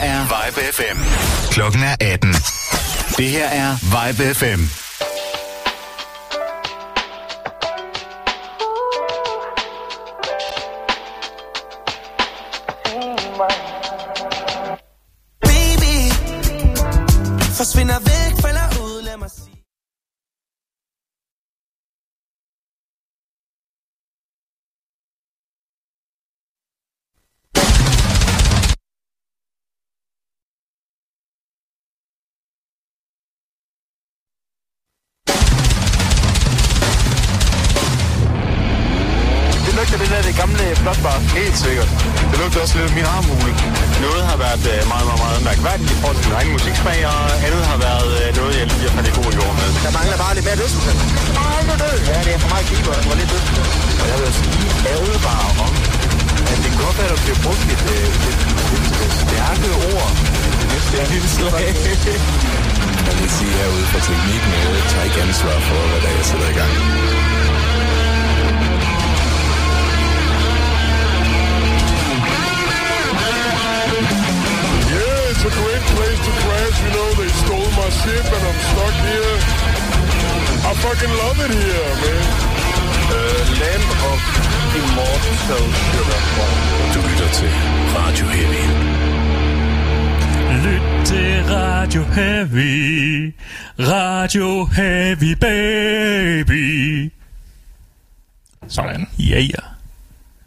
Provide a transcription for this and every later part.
her er Vibe FM. Klokken er 18. Det her er Vibe FM. Også lidt min armhule. Noget har været øh, meget, meget, meget mærkværdigt i forhold til min egen musiksmag, og andet har været øh, noget, jeg lige har faldet i god jord med. Der mangler bare lidt mere lyst til Nej, nu død. Ja, det er for meget keeper. Det var lidt lyst. Og jeg vil sige, ærget bare om, at det kan godt være, at der bliver brugt et, et, et, et stærke ord. Det næste er helt slag. Jeg vil sige herude fra teknikken, at jeg tager ikke ansvar for, hvad der er, jeg sætter i gang. A great place to crash. You know, they stole my ship and I'm stuck here. I fucking love it here, man. Uh, land of immortal sugar. Du lytter til Radio Heavy. Lyt til Radio Heavy. Radio Heavy, baby. Sådan. Ja, ja.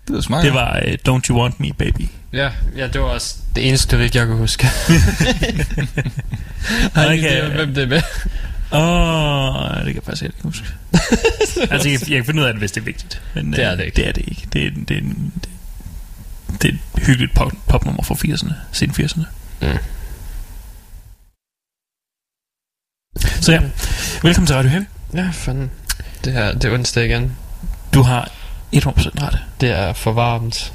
Det er smart. Det var uh, Don't You Want Me, baby. Ja, ja, det var også det eneste lyrik, jeg kunne huske. Har ikke det hvem det er med? Åh, oh, det kan jeg faktisk ikke huske. altså, jeg, jeg kan finde ud af det, hvis det er vigtigt. Men, Det er øh, det ikke. Det er det ikke. Det er, det er, det, det er et hyggeligt pop, popnummer fra 80'erne. Siden 80'erne. Mm. Så ja, velkommen til Radio Heavy. Ja, fanden. Det her, det er onsdag igen. Du har 100% ret. Det er for varmt.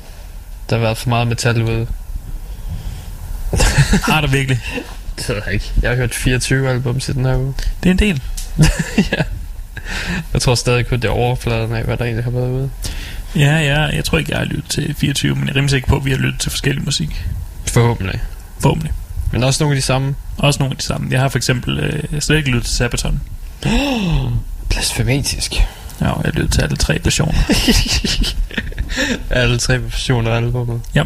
Der har været for meget metal ude. Har du virkelig? Det ved jeg ikke. Jeg har hørt 24 album til den her uge. Det er en del. ja. Jeg tror stadig kun det er overfladen af, hvad der egentlig har været ude. Ja, ja, jeg tror ikke, jeg har lyttet til 24, men jeg er rimelig sikker på, at vi har lyttet til forskellig musik. Forhåbentlig. Forhåbentlig. Men også nogle af de samme. Også nogle af de samme. Jeg har for eksempel øh, slet ikke lyttet til Sabaton. Blasfematisk. Ja, og jeg lyttet til alle tre versioner. Alle tre versioner af albumet. Ja.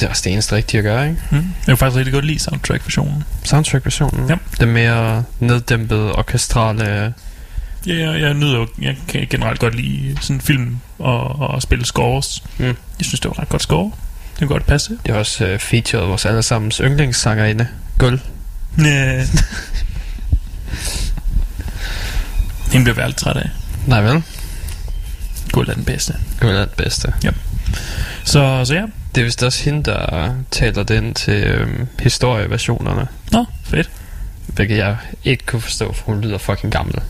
Det er også det eneste rigtige at gøre, ikke? Mm. Jeg kan faktisk rigtig godt lide soundtrack-versionen. Soundtrack-versionen. Ja. Det mere neddæmpede, orkestrale... Ja, jeg, jeg nyder jo, jeg kan generelt godt lide sådan film og, og spille scores. Mm. Jeg synes, det var ret godt score. Det kan godt passe. Det er også uh, featuret vores allesammens yndlingssangerinde. Guld. Ja. Hende bliver vi altid træt af. Nej vel? Guld er den bedste. Guld er det bedste. Så, så ja. Det er vist også hende, der taler den til øhm, historieversionerne. Nå, fedt. Hvilket jeg ikke kunne forstå, for hun lyder fucking gammel.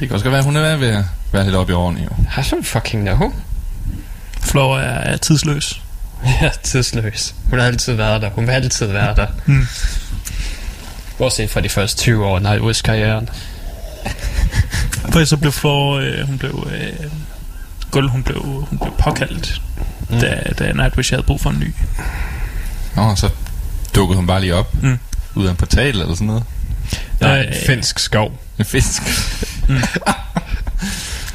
Det kan også godt være, hun er ved at være lidt oppe i årene, jo. Har sådan fucking know? Flora er, er tidsløs. Ja, tidsløs. Hun har altid været der. Hun vil altid være der. Mm. Bortset fra de første 20 år af Nightwish-karrieren. For så blev Flora, øh, hun blev... Øh, Guld, hun blev, hun blev påkaldt, mm. da, da Nightwish havde brug for en ny. Nå, så dukkede hun bare lige op. Mm. Ud af en portal eller sådan noget. Nej, Øh, en finsk skov. En fisk.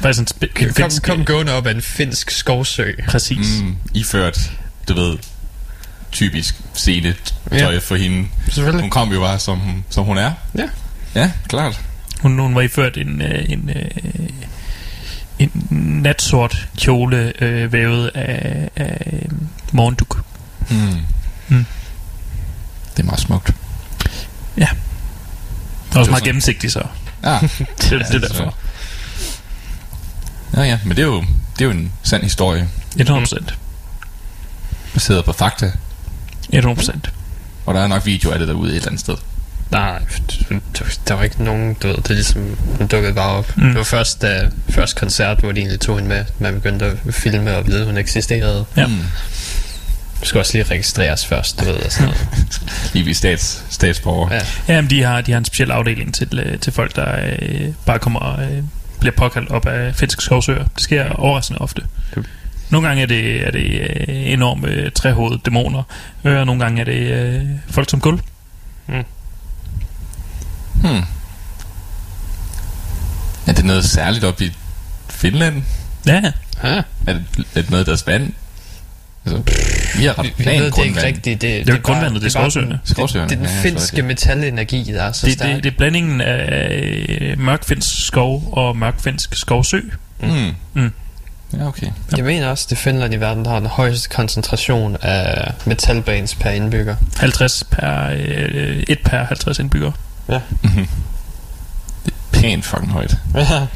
Faktisk en, sp- en Kom, finsk... kom gående op af en finsk skovsø. Præcis. Mm. Mm, iført, du ved, typisk scene tøj Ja. ja. for hende. Selvfølgelig. Hun kom jo bare, som, hun- som hun er. Ja. Ja, klart. Hun, hun var iført en, øh, en, øh, en natsort kjole øh, vævet af, af øh, morgenduk. Mm. Mm. Det er meget smukt. Det er også meget gennemsigtigt, så Ja, det, det er derfor. ja, ja, men det er jo, det er jo en sand historie, 100%. baseret på fakta. 100%. Og der er nok video af det derude et eller andet sted. Nej, der- der var ikke nogen, du ved, det er ligesom, hun dukkede bare op. Mm. Det var først, da, først koncert, hvor de egentlig tog hende med, man begyndte at filme og vide, hun eksisterede. Ja. Mm. Du skal også lige registreres først, du ved, og sådan noget. Lige vi stats, statsborger. Ja. Ja, men de har, de har en speciel afdeling til, øh, til folk, der øh, bare kommer og øh, bliver påkaldt op af finske skovsøer. Det sker overraskende ofte. Nogle gange er det, er det øh, enorme øh, trehovedede dæmoner, øh, og nogle gange er det øh, folk som gulv. Hmm. Er det noget særligt op i Finland? Ja, Ja, Er det, er det noget af deres vand? Altså, vi har ret vi, vi ved det ikke rigtigt. Det, er jo ikke grundvandet, det er skovsøerne. Det, det er den ja, er finske det. metalenergi, der er så det, stærk. det, det er blandingen af øh, mørkfinsk skov og mørkfinsk skovsø. Mm. Mm. Ja, okay. Jeg mener også, det Finland i verden, der har den højeste koncentration af metalbands per indbygger. 50 per, øh, 1 per 50 indbyggere. Mm-hmm. Det er pænt fucking højt. Ja.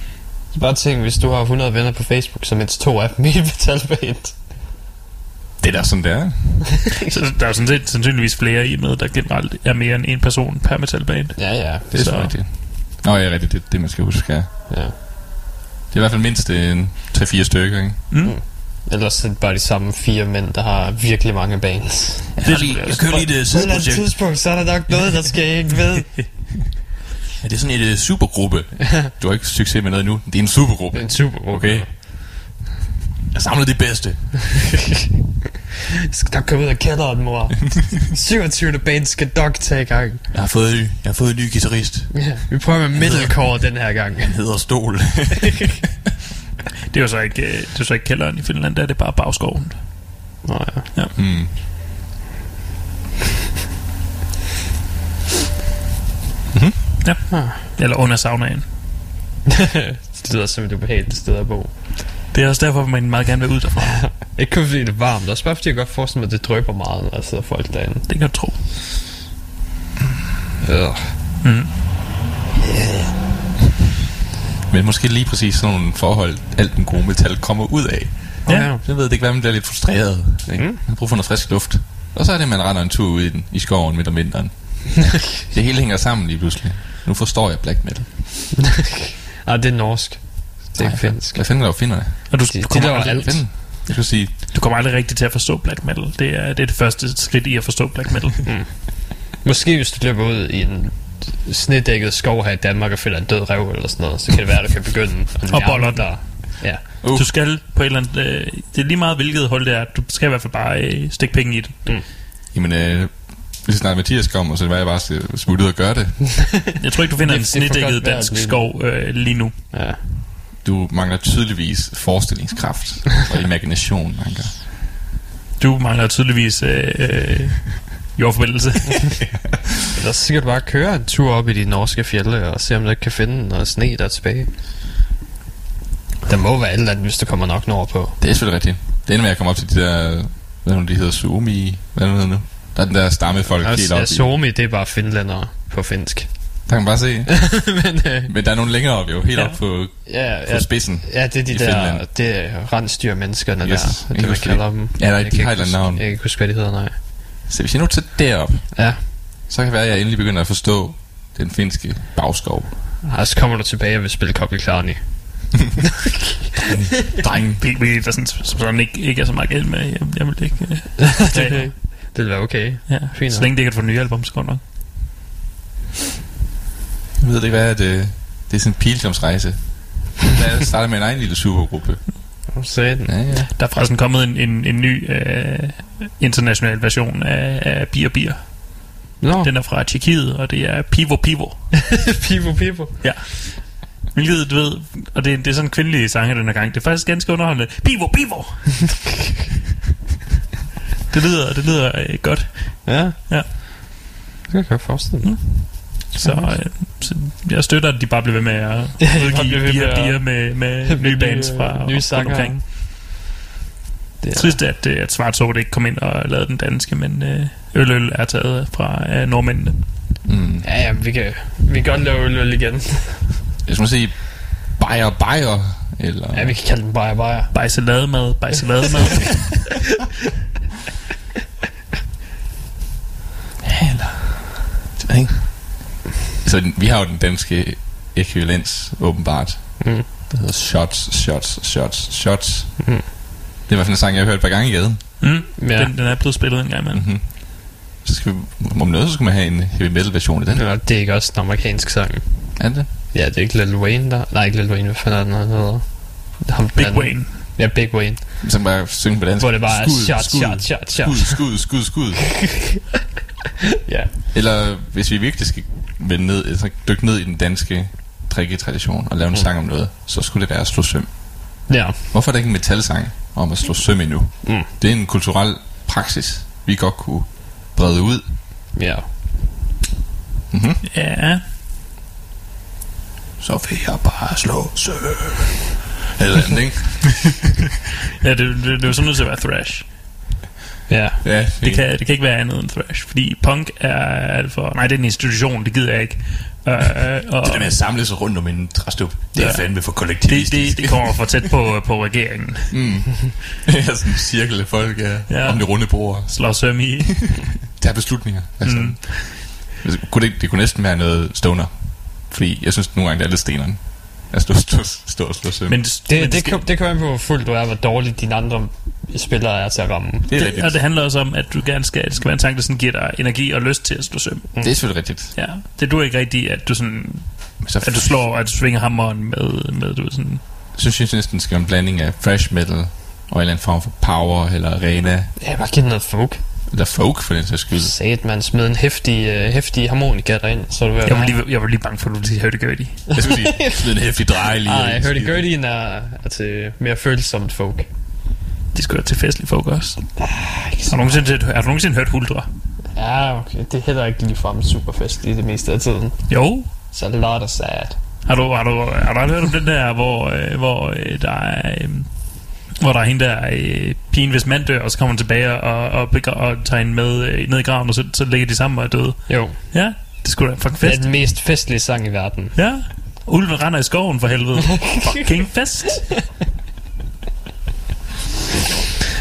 Så bare tænk, hvis du har 100 venner på Facebook, så mindst to af dem i et metalband. Det er da sådan, det er. Så der er sådan set sandsynligvis flere i med, der generelt er mere end en person per metalband. Ja, ja. Det er Så- så rigtigt. Nå, ja, rigtigt. Det, det man skal huske, ja. ja. Det er i hvert fald mindst en 3-4 stykker, ikke? Mm. Ellers er det bare de samme fire mænd, der har virkelig mange bands. Det er lige, jeg kører lige et På et eller andet tidspunkt, så er der nok noget, der skal ikke ved. Er det sådan et uh, supergruppe? Du har ikke succes med noget nu. Det er en supergruppe. Det er en super Okay. Jeg samler det bedste. Jeg skal nok komme ud af kælderen, mor. 27. band skal nok tage i gang. Jeg har fået, jeg har fået en ny guitarist. Ja, vi prøver med metalcore den her gang. Han hedder Stol. Det er jo så ikke, øh, det er jo så ikke kælderen i Finland, der er det bare bagskoven. Nå ja. mm. Ja. Ah. Eller under saunaen. det lyder som et ubehageligt sted at bo. Det er også derfor, man meget gerne vil ud derfra. Ikke kun fordi det er varmt, også bare fordi jeg godt forestiller mig, at det drøber meget, når der sidder folk derinde. Det kan du tro. Øh. Mm. Men måske lige præcis sådan nogle forhold, alt den gode metal kommer ud af. Ja. Jeg ved det ikke, hvad man bliver lidt frustreret. Ikke? Mm. Man har brug for noget frisk luft. Og så er det, at man render en tur ud i, den, i skoven midt om vinteren. det hele hænger sammen lige pludselig. Nu forstår jeg black metal. Ah, det er norsk. Det er finsk. Hvad fanden laver finderne? Og du, De- de du, kommer aldrig, alt. Jeg skulle sige, du kommer aldrig rigtigt til at forstå black metal. Det er det, er det første skridt i at forstå black metal. Måske hvis du løber ud i en snedækket skov her i Danmark og finder en død rev eller sådan noget, så kan det være, at du kan begynde at Og boller dig. Ja. Uh. Du skal på et eller andet... Øh, det er lige meget, hvilket hold det er. Du skal i hvert fald bare øh, stikke penge i det. jamen, øh, hvis snart Mathias kommer, så var jeg bare smutte ud og gøre det. Jeg tror ikke, du finder Det- en det snedækket dansk lige skov øh, lige nu. ja. Du mangler tydeligvis forestillingskraft og imagination, Anker. Du mangler tydeligvis øh, øh, jordforbindelse. Kan du bare køre en tur op i de norske fjelle og se, om du ikke kan finde noget sne der er tilbage. Der må være et eller andet, hvis du kommer nok nordpå. Det er selvfølgelig rigtigt. Det ender med at komme op til de der, hvad nu de hedder, Suomi, hvad er det nu hedder nu? Der er den der stammefolk helt op i. Somi, det er bare finlændere på finsk. Der kan man bare se. Men, øh, Men der er nogle længere op jo, helt Ja. op på, ja, på ja, spidsen. ja, det er de der Finland. det er rensdyrmenneskerne Yes, der. Det er det, man kalder dem. Ja, der, de har et ikke eller andet navn. Jeg kan ikke huske, hvad de hedder, nej. Så hvis jeg nu tager derop, Ja, så kan det være, at jeg endelig begynder at forstå den finske bagskov. og så kommer du tilbage og vil spille Koppel Klarny. Dreng. Vi, vi, der sådan, som sådan ikke, ikke er så meget gæld med. Jeg, jeg vil ikke... Øh, det, ja, det vil være okay. ja. Fint Så længe det ikke kan få nye album, så går det nok. Jeg ved det ikke, hvad er det? Det er sådan en pilgrimsrejse. Jeg starter med en egen lille supergruppe. Sådan. Ja, ja. Der er forresten kommet en, en, en ny øh, international version af, af Bier Bier. Nå, Den er fra Tjekkiet, og det er Pivo Pivo. pivo, pivo. Hvilket, du ved, og det, det er sådan en kvindelig sanger den her gang. Det er faktisk ganske underholdende. Pivo Pivo! det lyder, det lyder øh, godt. Ja. Ja. Det kan jeg godt forestille mig. Så, øh, så jeg støtter, at de bare bliver ved med at de udgive bliver ved bier, med med, nye bands fra nye rundt sanger. omkring. Det er, Trist, at, øh, at Svart Sort ikke kom ind og lavede den danske, men øh, Øl Øl er taget fra øh, nordmændene. Mm. ja, ja, vi kan, vi kan godt lave øl, øl igen. Jeg skal sige, bajer, bajer, eller... Ja, vi kan kalde den bare bare. Bejselademad, bejselademad. Ja, ikke? Så den- vi har jo den danske ekvivalens, åbenbart. Mm. Det hedder shots, shots, shots, shots. Mm. Det er i hvert fald en sang, jeg har hørt et par gange i gaden. mm, Ja. den, den er blevet spillet en gang imellem. Mm-hmm. Så skal vi, om noget, så skal man have en heavy metal version af den. Eller, det er ikke også en amerikansk sang. Er det? Ja, det er ikke Lil Wayne der. Nej, ikke Lil Wayne, hvad fanden er den, han hedder? Ham, Big den- Wayne. Ja, Big Wayne. Så bare synge på dansk. Hvor det bare er Skud, shot, skud, shot, shot, shot. Skud, skud, skud, skud. Ja. Eller hvis vi virkelig skal vende ned, altså dykke ned i den danske drikketradition og lave en Mm. sang om noget, så skulle det være at slå søm. Ja. Hvorfor er der ikke en metalsang om at slå søm endnu? Mm. Det er en kulturel praksis, vi godt kunne brede ud. Ja. Mm-hmm. Ja. Så vil jeg bare slå søm. Eller andet, ikke? Ja, det, det, det er jo sådan nødt til at være thrash. Ja. Ja, Det kan, det kan ikke være andet end thrash, fordi punk er for... Nej, det er en institution, det gider jeg ikke. Uh, og Det der med at samle sig rundt om en træstup, det er Ja. fandme for det, kollektivistisk. det, det kommer for tæt på, på regeringen. Mm. ja, sådan en cirkel af folk ja, Ja. om det runde bord. Slår søm i. Der er beslutninger. Altså, Mm. det, det kunne næsten være noget stoner. Fordi jeg synes nogle gange, det er lidt steneren. At stå, stå, stå og slå søm. Men Men, det, men Det, det, skal- kan, det kan være på, hvor fuld du er, hvor dårligt dine andre spillere er til at ramme. det er det, rigtigt. og det handler også om, at du gerne skal, det skal være en sang, der sådan giver dig energi og lyst til at slå søm. det er selvfølgelig rigtigt. Ja, det du ikke rigtigt, at du sådan, så at du slår, at du svinger hammeren med, med du ved sådan, synes jeg næsten, det skal være en blanding af fresh metal og en eller anden form for power, eller arena, Ja, bare giv den noget folk. Eller folk for den sags skyld. Sat, man smed en hæftig, uh, hæftig harmonika derind, så du vil jeg var lige, jeg var lige bange for, at du ville sige hurdy-gurdy. Jeg skulle sige, sådan en hæftig drej lige. Nej, hørte Gurtien er, er til mere følsomt folk. Det skulle være til festlig folk også. Har du nogensinde, har du nogensinde hørt Huldra? Ja, okay. Det er heller ikke ligefrem super fest i det meste af tiden. Jo. Så a lot of sad. Har du, har du, har du hørt om den der, hvor, øh, hvor øh, der er... Øh, hvor der er hende der øh, pigen, hvis mand dør, og så kommer hun tilbage og, og, begra- og tager hende med øh, ned i graven, og så, så ligger de sammen og er døde. Jo, Ja, det skulle da fucking det er fest. den mest festlige sang i verden. Ja, ulven render i skoven for helvede. fucking fest.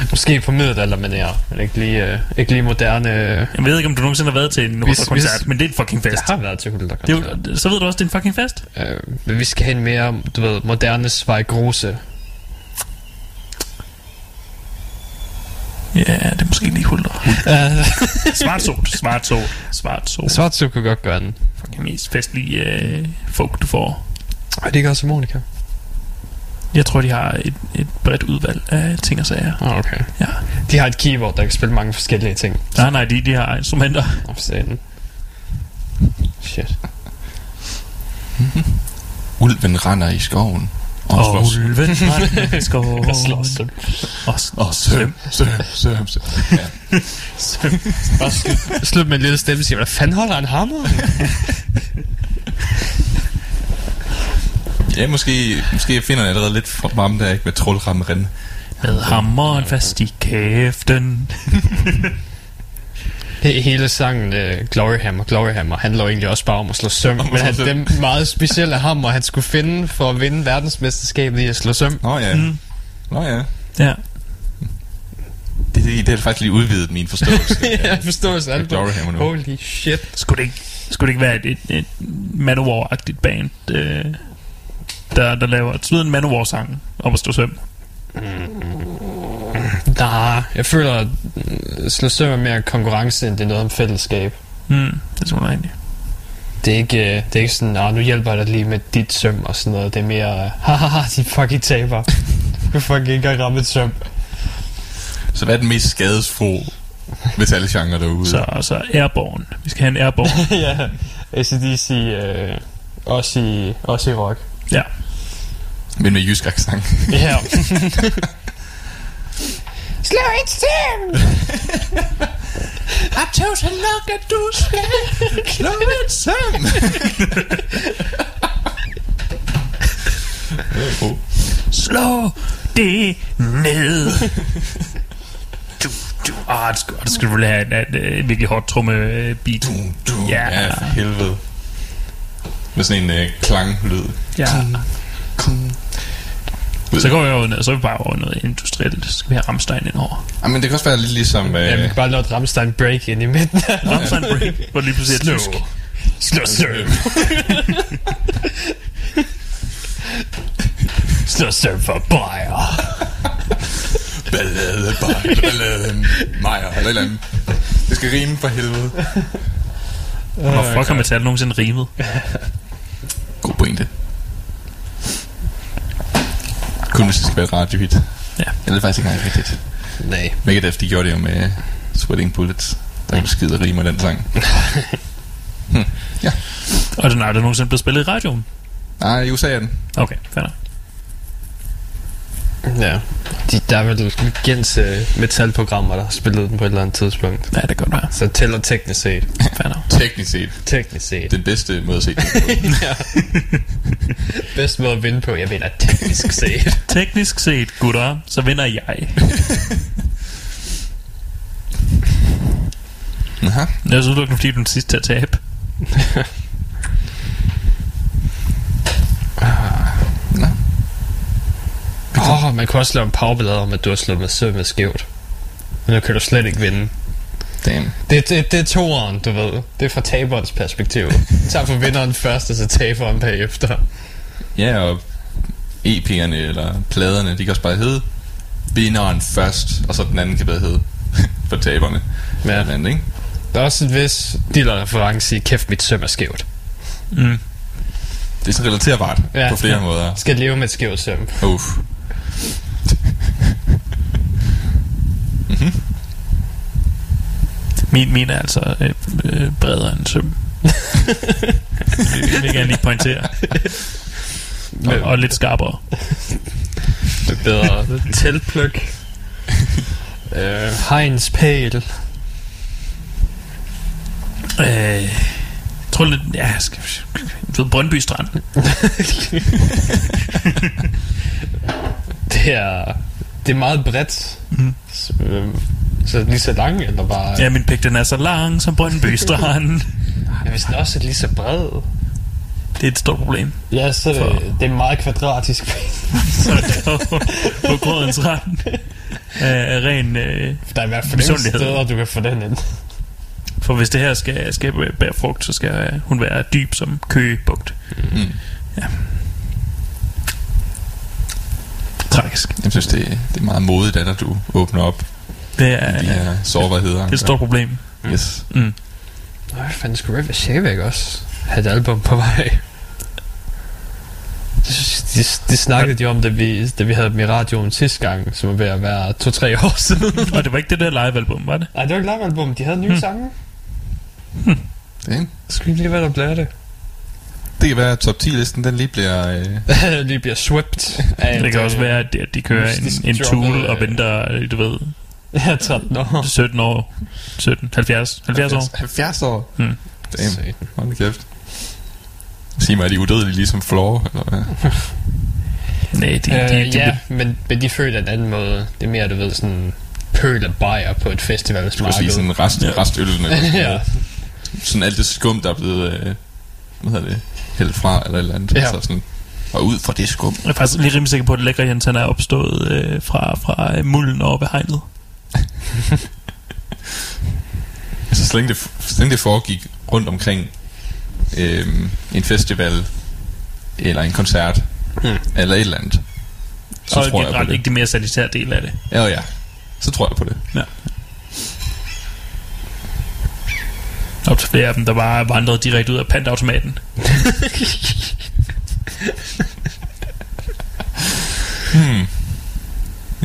Måske på middelalder, men ikke lige, uh, ikke lige moderne... Uh, Jeg ved ikke, om du nogensinde har været til en koncert, men det er en fucking fest. jeg har været til er jo, så ved du også, det er en fucking fest. uh, Men vi skal have en mere, du ved, moderne Svejgrose. Ja, det er måske lige Huldra. Uh, Svart sot, svart sot, svart sot. Svartsuk kunne godt gøre den. Fucking mest festlige øh, folk, du får. Og det gør også Monika. Jeg tror, de har et, et bredt udvalg af ting og sager. Ah, okay. Ja. De har et keyboard, der kan spille mange forskellige ting. Nej, nej, de, de har instrumenter. Satan. Shit. Ulven render i skoven. Og, Og slår ulven i skoven. Og søm. Søm, søm, søm, søm. Ja. Bare slut, slut med en lille stemme og siger, hvad fanden holder han hammer? ja, måske, måske jeg finder allerede lidt frem der, ikke med trollrammeren. med hammeren fast i kæften. He- Hele sangen uh, Glory Hammer, Glory Hammer handler jo egentlig også bare om at slå søm. Men han, den meget specielle hammer, han skulle finde for at vinde verdensmesterskabet i at slå søm. Nå ja. Mm. Nå ja. Ja. Det, det, det har faktisk lige udvidet min forståelse. jeg forstår så alt. Glory Hammer nu. Holy shit. Skulle det ikke, skulle det ikke være et, et, et Manowar-agtigt band, øh, der, der laver et en Manowar-sang om at stå søm? Nej, jeg føler, at mm, slå søm er mere konkurrence, end det er noget om fællesskab. Mm, det tror jeg egentlig. Det er ikke, øh, det er ikke sådan, nah, nu hjælper jeg dig lige med dit søm og sådan noget. Det er mere, øh, haha, de fucking taber. Du fucking ikke engang ramme et søm. Så hvad er den mest skadesfro metalgenre derude? Så, så Airborne. Vi skal have en Airborne. ja, ACDC, øh, også, i, også i rock. ja. Men med jysk accent. Ja. Slå et søm! I told you nok, at du skal slå et søm. Slå det ned. du, du. Ah, det skulle, det skulle vel have en, en, en virkelig hårdt tromme øh, beat. Ja. Ja, for helvede. Med sådan en øh, klanglyd. Ja. Så går vi over ned, så er vi bare over noget industrielt. Så skal vi have Ramstein ind over. Ja, men det kan også være lidt ligesom... Øh, Ja, vi kan bare lave et Rammstein break ind i midten. Ramstein break, hvor det lige pludselig er tysk. Slå søm! Slå søm for bajer! Ballade, bare ballade, Majer, eller eller andet. Det skal rime for helvede. Hvor fuck har metal nogensinde rimet? God pointe. Kun hvis det skal være et radiohit. Ja. Jeg ved faktisk ikke engang rigtigt. Nej. Megadeth, de gjorde det jo med Sweating Bullets. Der er jo skide rig med den sang. hm. Ja. Og den er aldrig nogensinde blevet spillet i radioen. Nej, i USA er den. Okay, fair. Ja. De, der er vel gens uh, metalprogrammer, der har spillet den på et eller andet tidspunkt. Ja, det kan godt være. Så tæller teknisk set. Fair. Teknisk set. Teknisk set. Den bedste måde at se den på. ja. Bedst måde at vinde på, jeg vinder teknisk set. Teknisk set, gutter, så vinder jeg. Aha. Det er så udelukkende, fordi du er den sidste til at tabe. Nå. Åh, oh, man kunne også lave en powerballade om, at du har slået med sømmet skævt. Men nu kan du slet ikke vinde. Damn. Det, det, det er toeren, du ved. Det er fra taberens perspektiv. Tag for vinderen først, og så taberen bagefter. Ja, og EP'erne eller pladerne, de kan også bare hedde vinderen først, og så den anden kan bare hedde for taberne. Ja. Den anden, ikke? Der er også et vis dealer-reference i, kæft, mit søm er skævt. Mm. Det er sådan relaterbart ja. på flere måder. Skal leve med et skævt søm. Uff. mm-hmm. Min, min er altså øh, øh, bredere end søm. det vil jeg gerne lige pointere. Og, og lidt skarpere. Det er bedre. Teltpløk. øh, Heinz Pæl. Øh, jeg tror lidt, ja, skal, du ved, Brøndby Strand. det er, det er meget bredt. Mhm. Så, øh, så lige så lang, eller bare... Ja, min pik, den er så lang som Brøndby Strand. Ja, hvis den også er lige så bred. Det er et stort problem. Ja, så er det, For- det er meget kvadratisk. Så er på, på grødens rand. Af af ren... Øh, Der er i hvert fald ingen steder, du kan få den ind. for hvis det her skal, skal bære frugt, så skal øh, hun være dyb som køgebugt. Mm. Ja. Tragisk. Jeg synes, det, det er meget modigt, at at du åbner op Det er, de her sårbarheder. det er et stort problem. Yes. Mm. Nå, hvad fanden skulle River Shavek også have et album på vej? Det, det, det snakkede de om, da vi, da vi havde dem i radioen sidste gang, som er ved at være to-tre år siden. Og det var ikke det der live-album, var det? Nej, det var ikke live-album. De havde nye Hmm. sange. Det, Så skal vi lige være, der bliver det. det kan være, at top 10-listen den lige bliver... Øh, lige bliver swept. Af Det kan også øh, være, at de, at de kører en, en tool og øh, venter, øh, du ved, Ja, 13 år. 17 år. 17, 70, 70 år. 70 år? Mm. Damn, hold kæft. Sig mig, er de udødelige ligesom Floor? Eller hvad? Nej, de, de, Øh, de, de, ja, men, men de føler en anden måde. Det er mere, du ved, sådan pøl af bajer på et Du skulle sige festivalsmarked. sådan rest, Ja. restølene. ja. Sådan alt det skum, der er blevet... Øh, hvad hedder det? Hældt fra, eller et eller andet. Ja. Så sådan, og ud fra det skum. jeg er faktisk lige rimelig sikker på, at Lækker Jens han er opstået øh, fra, fra øh, mulden over ved hegnet. Altså, så længe det, så længe det foregik rundt omkring øh, en festival, eller en koncert, Mm. eller et eller andet, så og tror jeg på det. ikke det mere sanitære del af det. Ja, ja. Så tror jeg på det. Ja. Op til flere af dem, der bare vandrede direkte ud af pantautomaten. Hmm.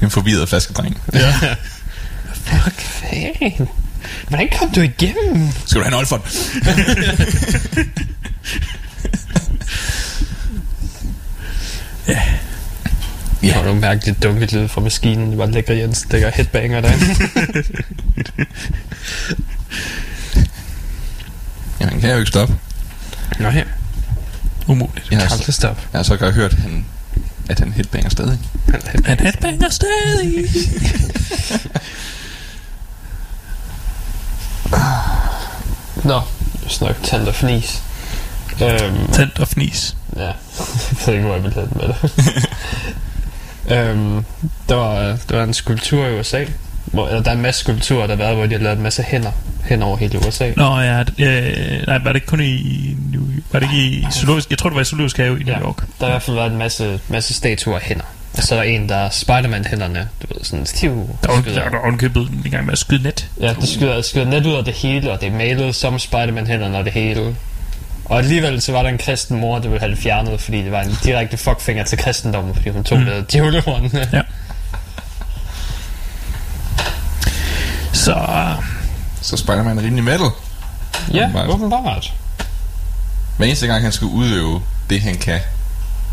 En forvirret flaskedreng. Ja. Fan. Hvordan kom du igennem? Skal du have en oldfond? ja. Ja. Og nogle mærkeligt dunket lyd fra maskinen. Det var lækker Jens, der headbanger derinde. Jamen, kan jeg jo ikke stoppe. Nå ja, Umuligt. Jeg har, kan aldrig stoppe. jeg har så godt hørt, at han, at han headbanger stadig. Han headbanger stadig. Nå, vi tand og fnis. Øhm, Tændt og fnis. ja, jeg ved ikke, hvor jeg vil hen med det. øhm, der, var, der var en skulptur i USA. Hvor, eller der er en masse skulpturer, der har været, hvor de har lavet en masse hænder hen over hele USA. Nå ja, øh, nej, var det ikke kun i, New, var det ikke i zoologisk, jeg tror det var i zoologisk have i New Ja. York. Der har i hvert fald været en masse, masse statuer af hænder. Og så er der en, der Spider-Man-hænderne, du ved, sådan stiv. Der er der en gang med at skyde net. Ja, det skyder, skyder net ud af det hele, og det er malet som Spider-Man-hænderne og det hele. Og alligevel så var der en kristen mor, der ville have det fjernet, fordi det var en direkte fuckfinger til kristendommen, fordi hun tog mm. med djævlehornene. Ja. Så... Øh, så Spider-Man er rimelig metal. Ja, åbenbart. Men eneste gang, han skulle udøve det, han kan,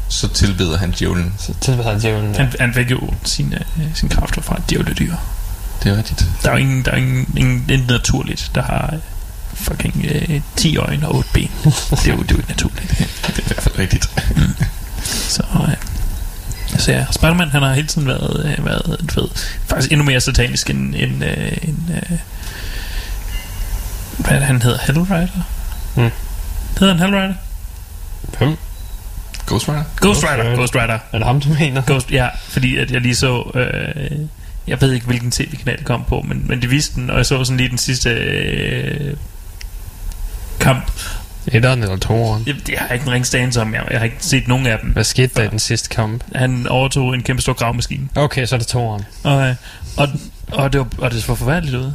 så tilbeder han djævlen. Så tilbeder han djævlen. han, han fik jo sine, øh, sine kræfter fra et djævledyr. Det er rigtigt. Der er jo ingen, der er ingen, ingen intet naturligt, der har øh, fucking øh, 10 øjne og 8 ben. det, er jo, det er jo ikke naturligt. Det er i hvert fald rigtigt. Så, øh, så ja, Spider-Man, han har hele tiden været, øh, været du ved, faktisk endnu mere satanisk end, end, øh, end øh, hvad er det, han hedder? Hellrider? Mm. Hedder han Hellrider? Hvem? Ghost Rider? Ghost Rider. Ghost Rider. Er det ham, du mener? Ghost, ja, fordi at jeg lige så... Øh, jeg ved ikke, hvilken tv-kanal det kom på, men, men de viste den, og jeg så sådan lige den sidste øh, kamp. Etteren eller toeren? Jeg, jeg har ikke en ringstance om, jeg, jeg har ikke set nogen af dem. Hvad skete der i den sidste kamp? Han overtog en kæmpe stor gravmaskine. Okay, så er det toeren. Og, øh, og, og, det, var, og det så forfærdeligt ud.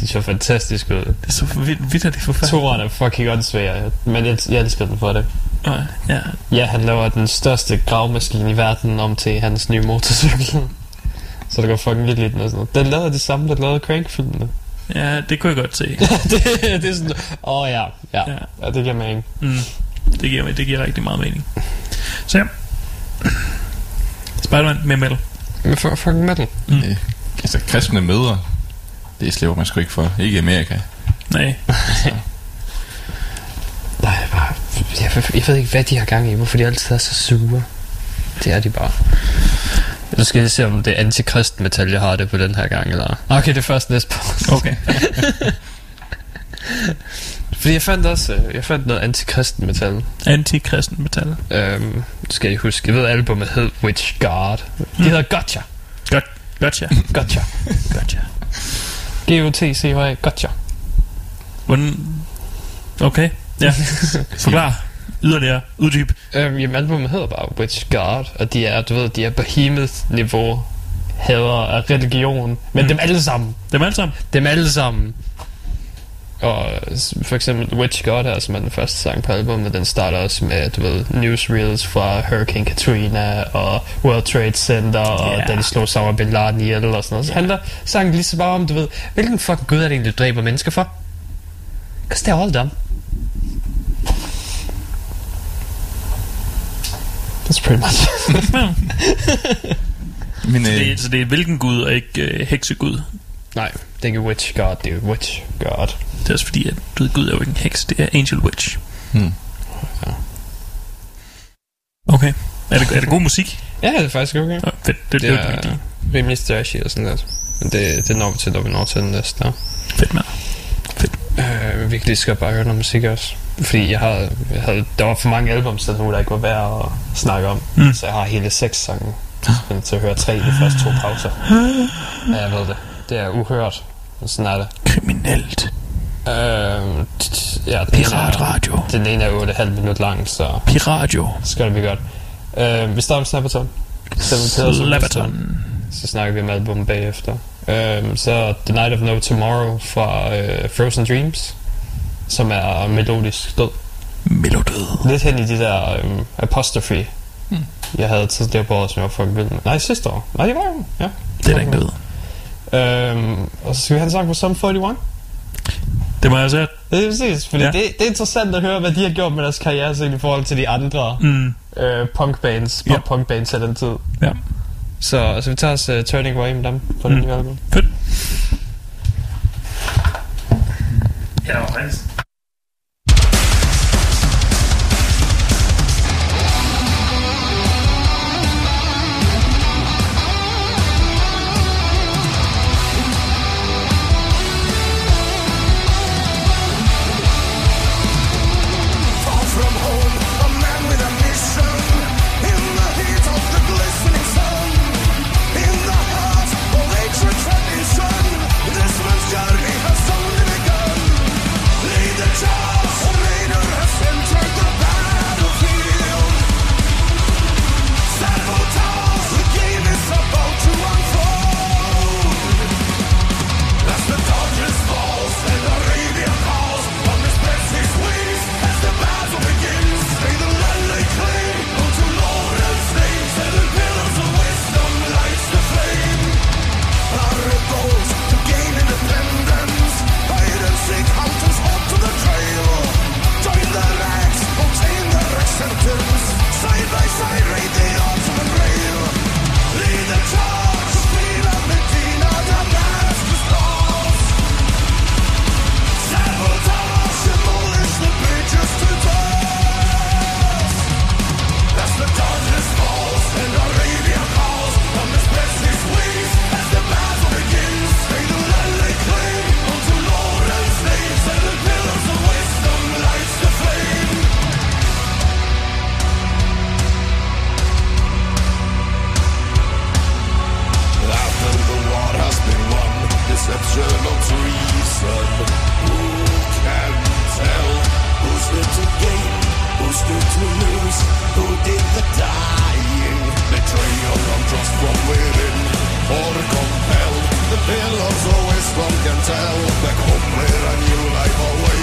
Det så fantastisk ud. Det så vildt, vildt det forfærdeligt. Toeren er fucking åndssvær, men jeg, jeg elsker den for det. Og, ja, Ja, han laver den største gravmaskine i verden om til hans nye motorcykel. Så det går fucking vildt den og sådan noget. Den lavede de samme, der lavede Crank-filmene. ja, det kunne jeg godt se. det, det er sådan, åh oh, ja, ja, Ja. ja, det giver mening. Mm, det, giver, det giver rigtig meget mening. Så ja. Spider-Man med metal. For, fucking metal. Mm. Øh, altså, kristne mødre, det slipper man sgu ikke for. Ikke i Amerika. Nej. Nej, bare, jeg, jeg, jeg ved ikke, hvad de har gang i. Hvorfor de altid er så sure. Det er de bare. Nu skal jeg se, om det er antikrist metal, jeg har det på den her gang, eller... Okay, det er først næste på. Okay. Fordi jeg fandt også, øh, jeg fandt noget antikristen metal. Antikristen metal. Øhm, skal jeg huske, jeg ved, albumet hed Witch God. De hedder Gotcha. Godt. Gotcha. Gotcha. Gotcha. G-O-T-C-H-A. Gotcha. Hvordan... Okay. Ja. Forklar. Yderligere. Uddyb. Øhm, jamen, albumet hedder bare Witch God, og de er, du ved, de er behemoth-niveau hader af religion, men Mm. dem alle sammen. Dem alle sammen. Dem alle sammen. Og for eksempel Witch God her, som er den første sang på albumet, den starter også med, du ved, newsreels fra Hurricane Katrina og World Trade Center, og Ja. da de slog Osama Bin Laden ihjel og sådan noget. Så handler sangen lige så bare om, du ved, hvilken fucking gud er det egentlig, du dræber mennesker for? Because they're all dumb. That's pretty much. Men Så øh, det, så det er hvilken gud, og ikke øh, heksegud. Nej, det er ikke Witch God, det er Witch God. Det er også fordi, at du ved, Gud er jo ikke en heks, det er Angel Witch. hmm. Okay. Er det, er det god musik? Ja, det er faktisk okay. Ja, fedt. Det, det, Det er det, rimelig stashy og sådan noget. Men det, det når vi til, når vi når til den næste. der. fedt med. Øh, virkelig skal jeg bare høre noget musik også. Fordi jeg, har, jeg havde, der var for mange albums, der der ikke var værd at snakke om. Mm. Så jeg har hele seks sange. Til at høre tre i de første to pauser. Ja, jeg ved det. Det er uhørt. Sådan er det. Kriminelt. Øh, ja, den ene er, Piratradio. den ene er 8,5 minut lang, så Piradio. så gør det vi godt. Øh, vi starter med Snapperton. Slapperton. Så snakker vi om albumet bagefter. Um, så The Night of No Tomorrow fra uh, Frozen Dreams, som er melodisk død. Melodød. Lidt hen i de der um, apostrophe, Hmm. jeg havde tidligere på året, som jeg var fucking vild med. Nej, sidste år. Nej, det var jo. Ja. Det er der ikke ved. Um, og så skal vi have en sang på Sum 41. Det må jeg sige. Det er præcis, fordi Ja. det, det er interessant at høre, hvad de har gjort med deres karriere set i forhold til de andre Mm. uh, punkbands, Ja. pop-punkbands af den tid. Ja. Så, så vi tager os uh, Turning Away med dem på den Mm. nye album. Fedt. Ja, det var. Who can tell? Who's good to gain? Who's good to lose? Who did the dying? Trust from within? Compelled? The pillars can tell. Back home where a new life awaits.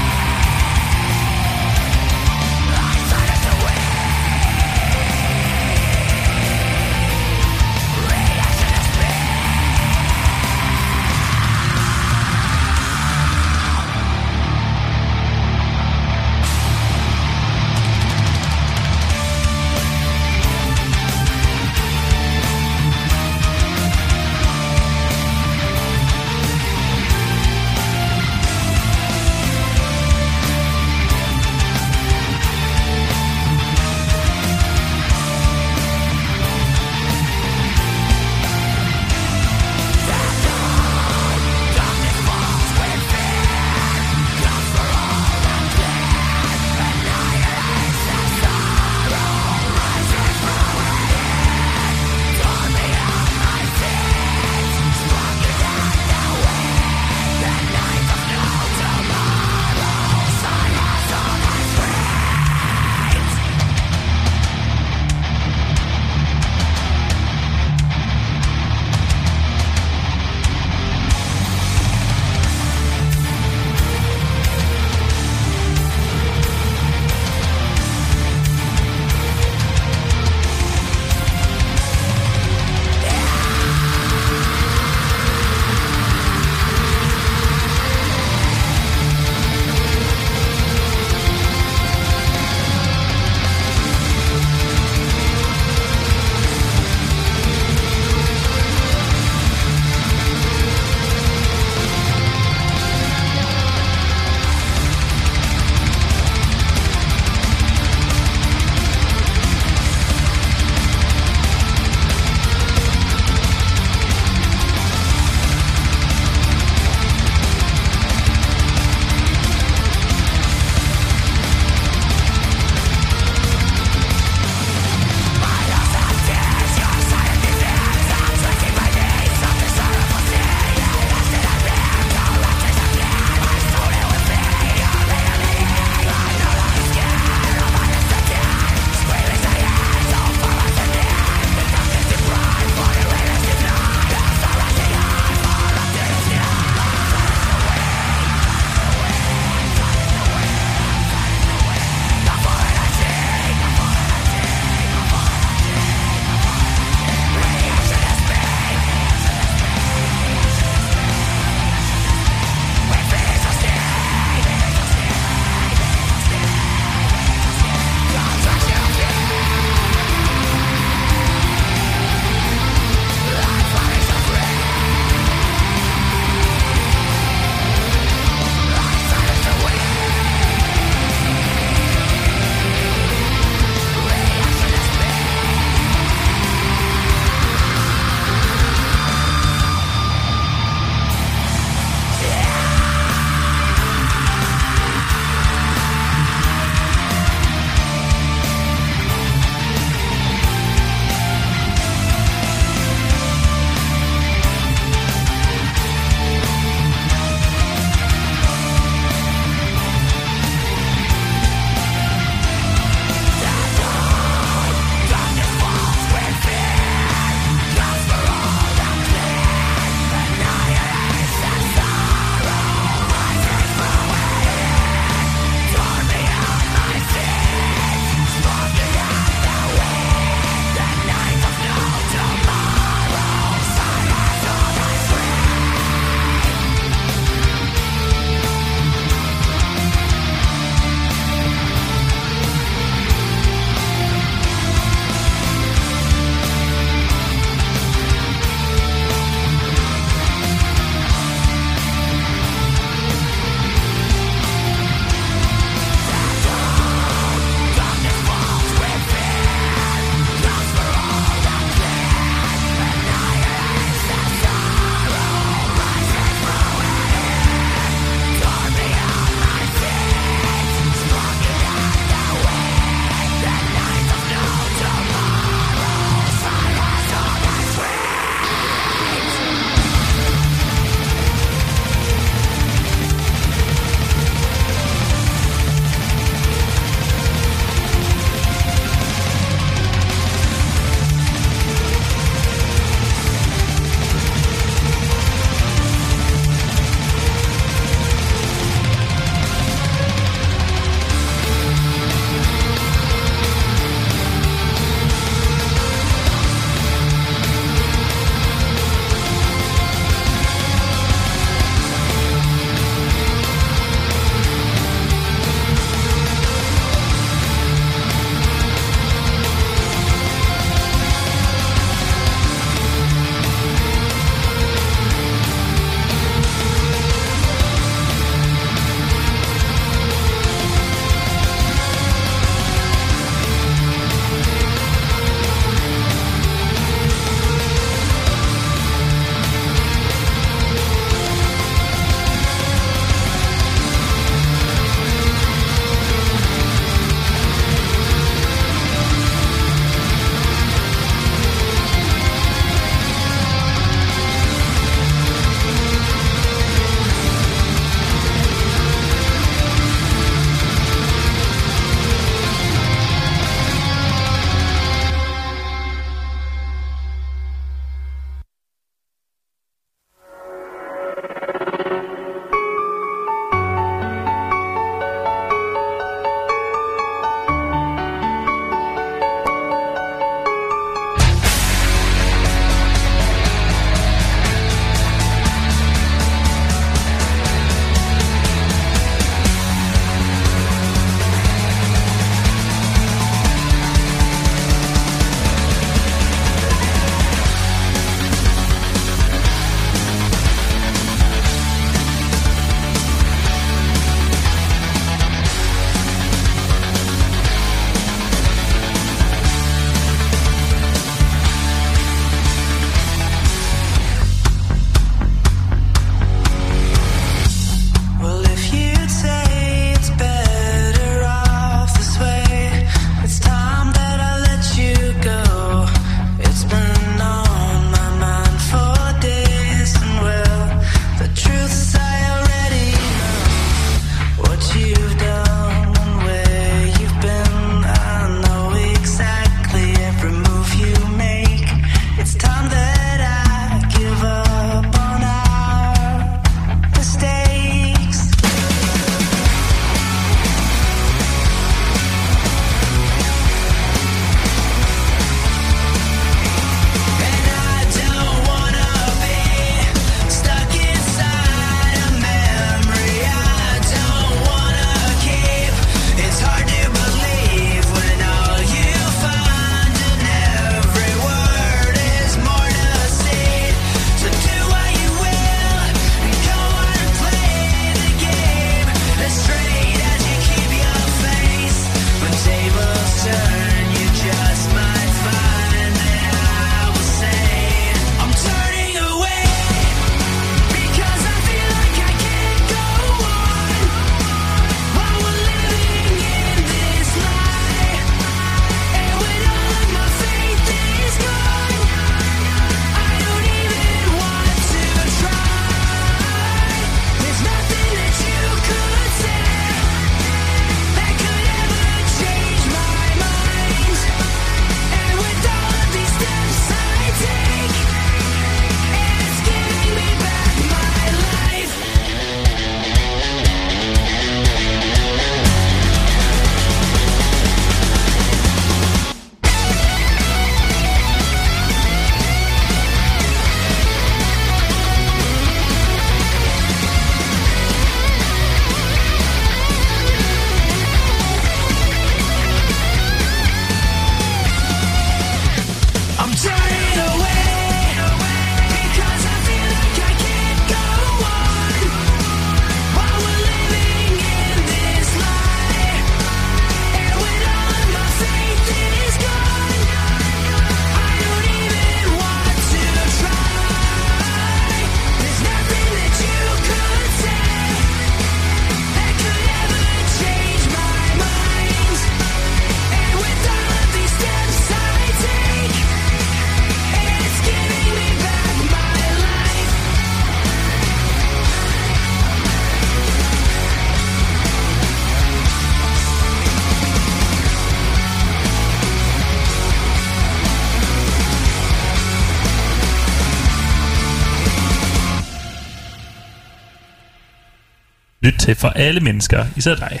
Til for alle mennesker, især dig.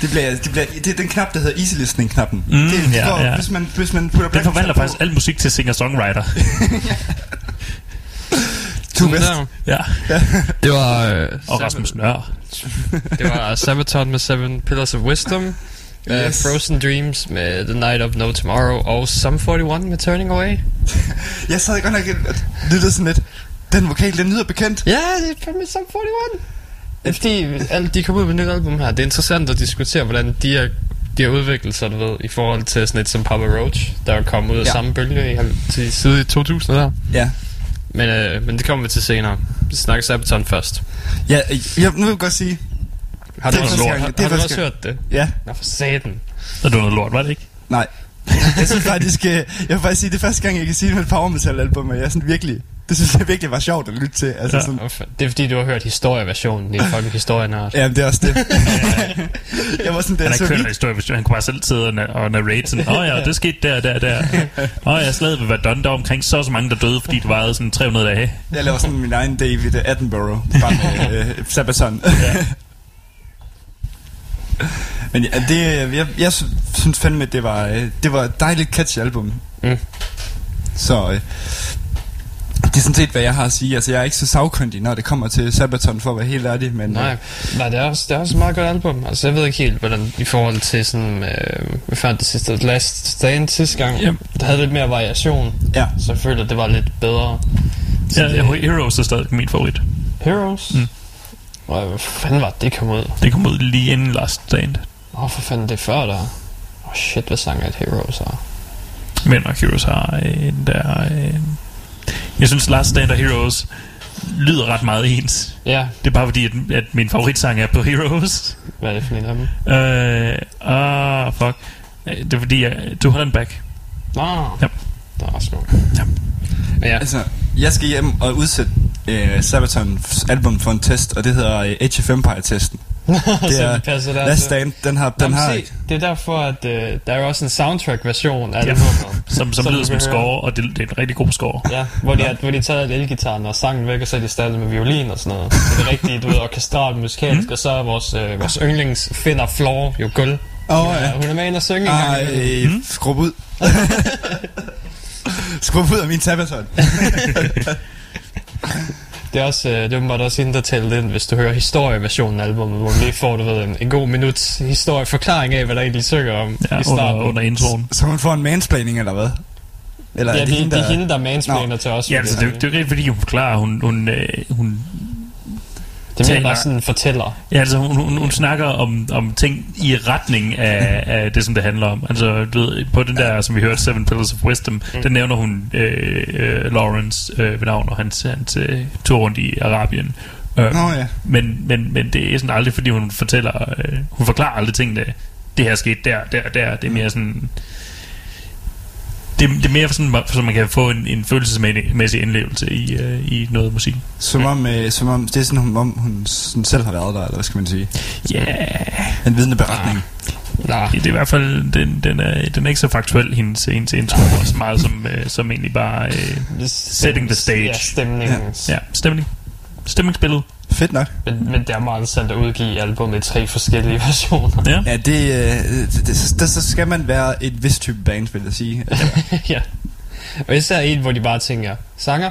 Det, bliver, det, bliver, det er den knap, der hedder easy listening-knappen. Mm, det er, ja, hvor, ja. Hvis, man, hvis man putter Den forvandler faktisk al musik til singer-songwriter. Two West. Der. ja. Det var... Øh, Og Rasmus Nør. Det var Sabaton med Seven Pillars of Wisdom. Yes. Yes. Uh, Frozen Dreams med The Night of No Tomorrow. Og Sum 41 med Turning Away. Jeg sad godt nok og lyttede sådan lidt. Den vokal, den lyder bekendt. Ja, det er fandme Sum 41. Det er fordi, alle, de kommer ud med et nyt album her. Det er interessant at diskutere, hvordan de har, de har udviklet sig, du ved, i forhold til sådan et som Papa Roach, der er kommet ud af Ja. samme bølge i, til side i 2000 der. Ja. Men, øh, men det kommer vi til senere. Vi snakker Sabaton først. Ja, jeg, nu vil jeg godt sige. Har Det du er også, første har, det er har du også gang. hørt det? Ja, Nå, for satan. Det var noget lort, var det ikke? nej. Jeg synes faktisk, øh, jeg vil faktisk sige, det er første gang, jeg kan sige det med et power metal album, og jeg er sådan virkelig, det synes jeg virkelig var sjovt at lytte til. Altså Ja. sådan, Det er fordi, du har hørt historieversionen. Det er fucking historienart. ja, det er også det. jeg var sådan, da Han jeg har så ikke hørt en video, historie, hvis han kunne bare selv sidde og, na- og narrate sådan, åh ja, det skete der, der, der. Åh ja, slaget ved Verdun, der omkring så så mange, der døde, fordi det varede sådan 300 dage. jeg laver sådan min egen David Attenborough, bare med øh, Sabaton. Ja. Men ja, det, jeg, jeg synes fandme, det var, øh, det var et dejligt catchy album. Mm. Så øh, det er sådan set, hvad jeg har at sige. Altså, jeg er ikke så sagkyndig, når det kommer til Sabaton, for at være helt ærlig. Men, Nej, øh, nej det, er også, det er også et meget godt album. Altså, jeg ved ikke helt, hvordan i forhold til sådan... Øh, hvad fandt det sidste? Last Stand sidste gang. Yep. Der havde lidt mere variation. ja. Så jeg føler, at det var lidt bedre. Så Ja, det, Heroes er stadig min favorit. Heroes? Mm. Hvad fanden var det, det kom ud? Det kom ud lige inden Last Stand. Åh, oh, for fanden, det er før der. Åh, oh, shit, hvad sang er et Heroes er? Men og Heroes har en der... Øh, jeg synes Last Stand og Heroes lyder ret meget ens. Ja, Det er bare fordi, at, at min favoritsang er på Heroes. hvad er det for en af dem? Øh, ah, fuck. Øh, Det er fordi, jeg, du har den back. Nå, Ja. der er også nogle. Ja. Men ja, Altså, jeg skal hjem og udsætte øh, Sabatons album for en test, og det hedder øh, Age of Empire-testen. Det er det passer der Last. Stand, den har, Nå, den men har se, det er derfor, at øh, der er også en soundtrack-version af Ja. albumet. Som, som Som lyder som score, og det, det er en rigtig god score. Ja, hvor de, har, hvor de har taget elgitaren og sangen væk, og så er de startet med violin og sådan noget. Så det er rigtigt, du ved, orkestralt musikalsk, mm. og så er vores, øh, vores yndlings finder Floor jo guld. Åh, ja. ja. Hun er med ind og synge en gang. Ej, mm? skrub ud. skrub ud af min Sabaton. Det er også, øh, det er åbenbart også hende, der talte ind, hvis du hører historieversionen af albumet, hvor du lige får, du ved, en, en god minuts historieforklaring af, hvad der egentlig synger om Ja, i under, starten. under introen. Så hun får en mansplaining, eller hvad? Eller ja, er det, hende, det er der- hende, der mansplainer Nå. til os. Ja, altså, det, det er jo ikke rigtig, fordi hun forklarer, hun, hun, øh, hun det er taler- bare sådan en fortæller. Ja, altså hun, hun, hun snakker om, om ting i retning af, af det, som det handler om. Altså, du ved, på den der, som vi hørte, Seven Pillars of Wisdom, mm. den nævner hun øh, øh, Lawrence øh, ved navn, og hans, hans øh, tur rundt i Arabien. Øh, Nå ja. men, men, men det er sådan aldrig, fordi hun fortæller, øh, hun forklarer aldrig tingene. Det her skete der, der, der. Det er mere sådan... Det, det er mere sådan, så man kan få en, en følelsesmæssig indlevelse i, øh, i noget musik. Som om, øh, som om, det er sådan, om hun sådan selv har været der, eller hvad skal man sige? Ja, yeah. En vidende beretning. Nej, Det er i hvert fald, den, den, er, den er ikke så faktuel, hendes, hendes intro, så meget som, øh, som egentlig bare, øh, Setting the stage. Ja, stemningen. Ja. ja, stemning. Stemningsbillede. Fedt nok. Men, men det er meget interessant at udgive albumet i tre forskellige versioner. Ja. Ja, det, øh, det, det, så, så skal man være et vist type band, vil jeg sige. Ja. Og især en, hvor de bare tænker, sanger,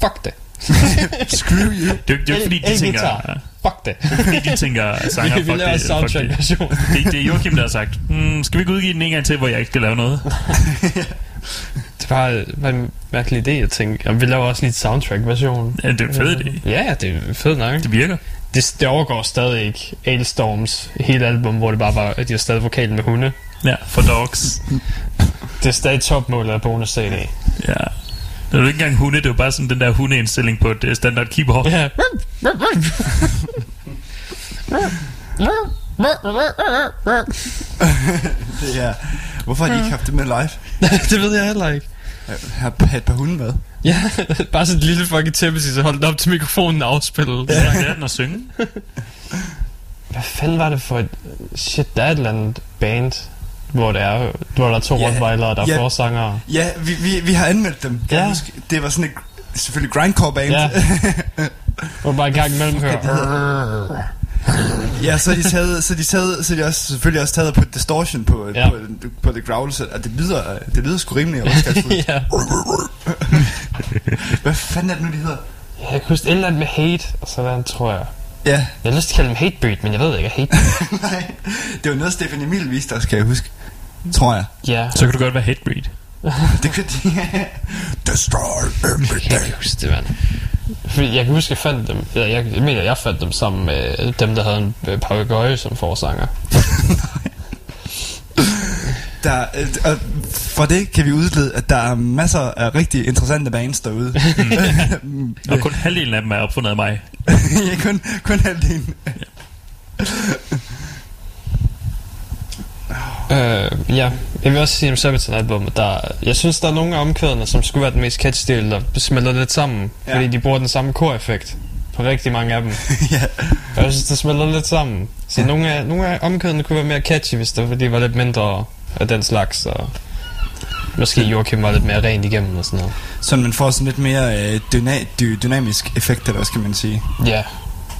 fuck det. screw you. Det, er jo- det er jo ikke fordi, de tænker. Fuck det. det fordi, de tænker, sanger, vi, vi fuck laver en det, fuck det. soundtrack-version. det. Det er Joachim, der har sagt, mm, skal vi ikke udgive den en gang til, hvor jeg ikke skal lave noget? Det er bare, bare en mærkelig idé at tænke, jamen, vi laver også lige et soundtrack-version. Ja, det er en fed idé. Ja, det er fedt nok. Det virker. Det, det overgår stadig ikke Ailstorms hele album, hvor det bare var, at de har stadig vokalen med hunde. Ja, for dogs. Det er stadig topmålet af bonus CD. Ja. Det er jo ikke engang hunde, det er jo bare sådan den der hundeindstilling på et standard keyboard. Ja. Det er, hvorfor har de ikke haft det med live? det ved jeg heller ikke. Har et par hunde med. Ja, bare sådan et lille fucking tæppe, så holdt op til mikrofonen og afspillet. Ja, er den at synge. Hvad fanden var det for et... Shit, der er et eller andet band, hvor, det er, hvor der er to Ja, yeah. rottweiler, der er ja. forsangere. Ja, vi, vi, vi har anmeldt dem. Ja. huske? Det var sådan et selvfølgelig grindcore band. Ja. Hvor bare i gang imellem hører... det Ja, så de taget, så de taget, så de også, selvfølgelig også taget på distortion på, Ja. ja. på, på The Growl, så og det lyder, det lyder sgu rimelig overskriftsfuldt. ja. Hvad fanden er det nu, de hedder? Jeg kan huske et eller andet med hate, og sådan tror jeg. Ja, Jeg har lyst til at kalde dem hatebreed, men jeg ved ikke, hate. nej, det var noget, Stefan Emil viste os, kan jeg huske. Tror jeg. ja, Så kan du godt være hatebreed. Det kunne de... Destroy jeg kan everything. huske det, mand. Fordi jeg kan huske, jeg fandt dem. Jeg, jeg, jeg mener, jeg fandt dem sammen med dem, der havde en øh, som forsanger. Der, øh, og for det kan vi udlede, at der er masser af rigtig interessante bands derude. Og kun halvdelen af dem er opfundet af mig. ja, kun, kun halvdelen. Øh, ja, jeg vil også sige om Sabaton album, der, jeg synes, der er nogle af omkvædene, som skulle være den mest catchy del, der smelter lidt sammen. Ja. Fordi de bruger den samme kor-effekt på rigtig mange af dem. ja. Og jeg synes, det smelter lidt sammen. Så Ja. nogle, af, nogle af omkvædene kunne være mere catchy, hvis det var, fordi de var lidt mindre af den slags. Og måske Joachim var lidt mere rent igennem og sådan noget. Så man får sådan lidt mere øh, dyna- dy- dynamisk effekt, eller hvad skal man sige. Ja,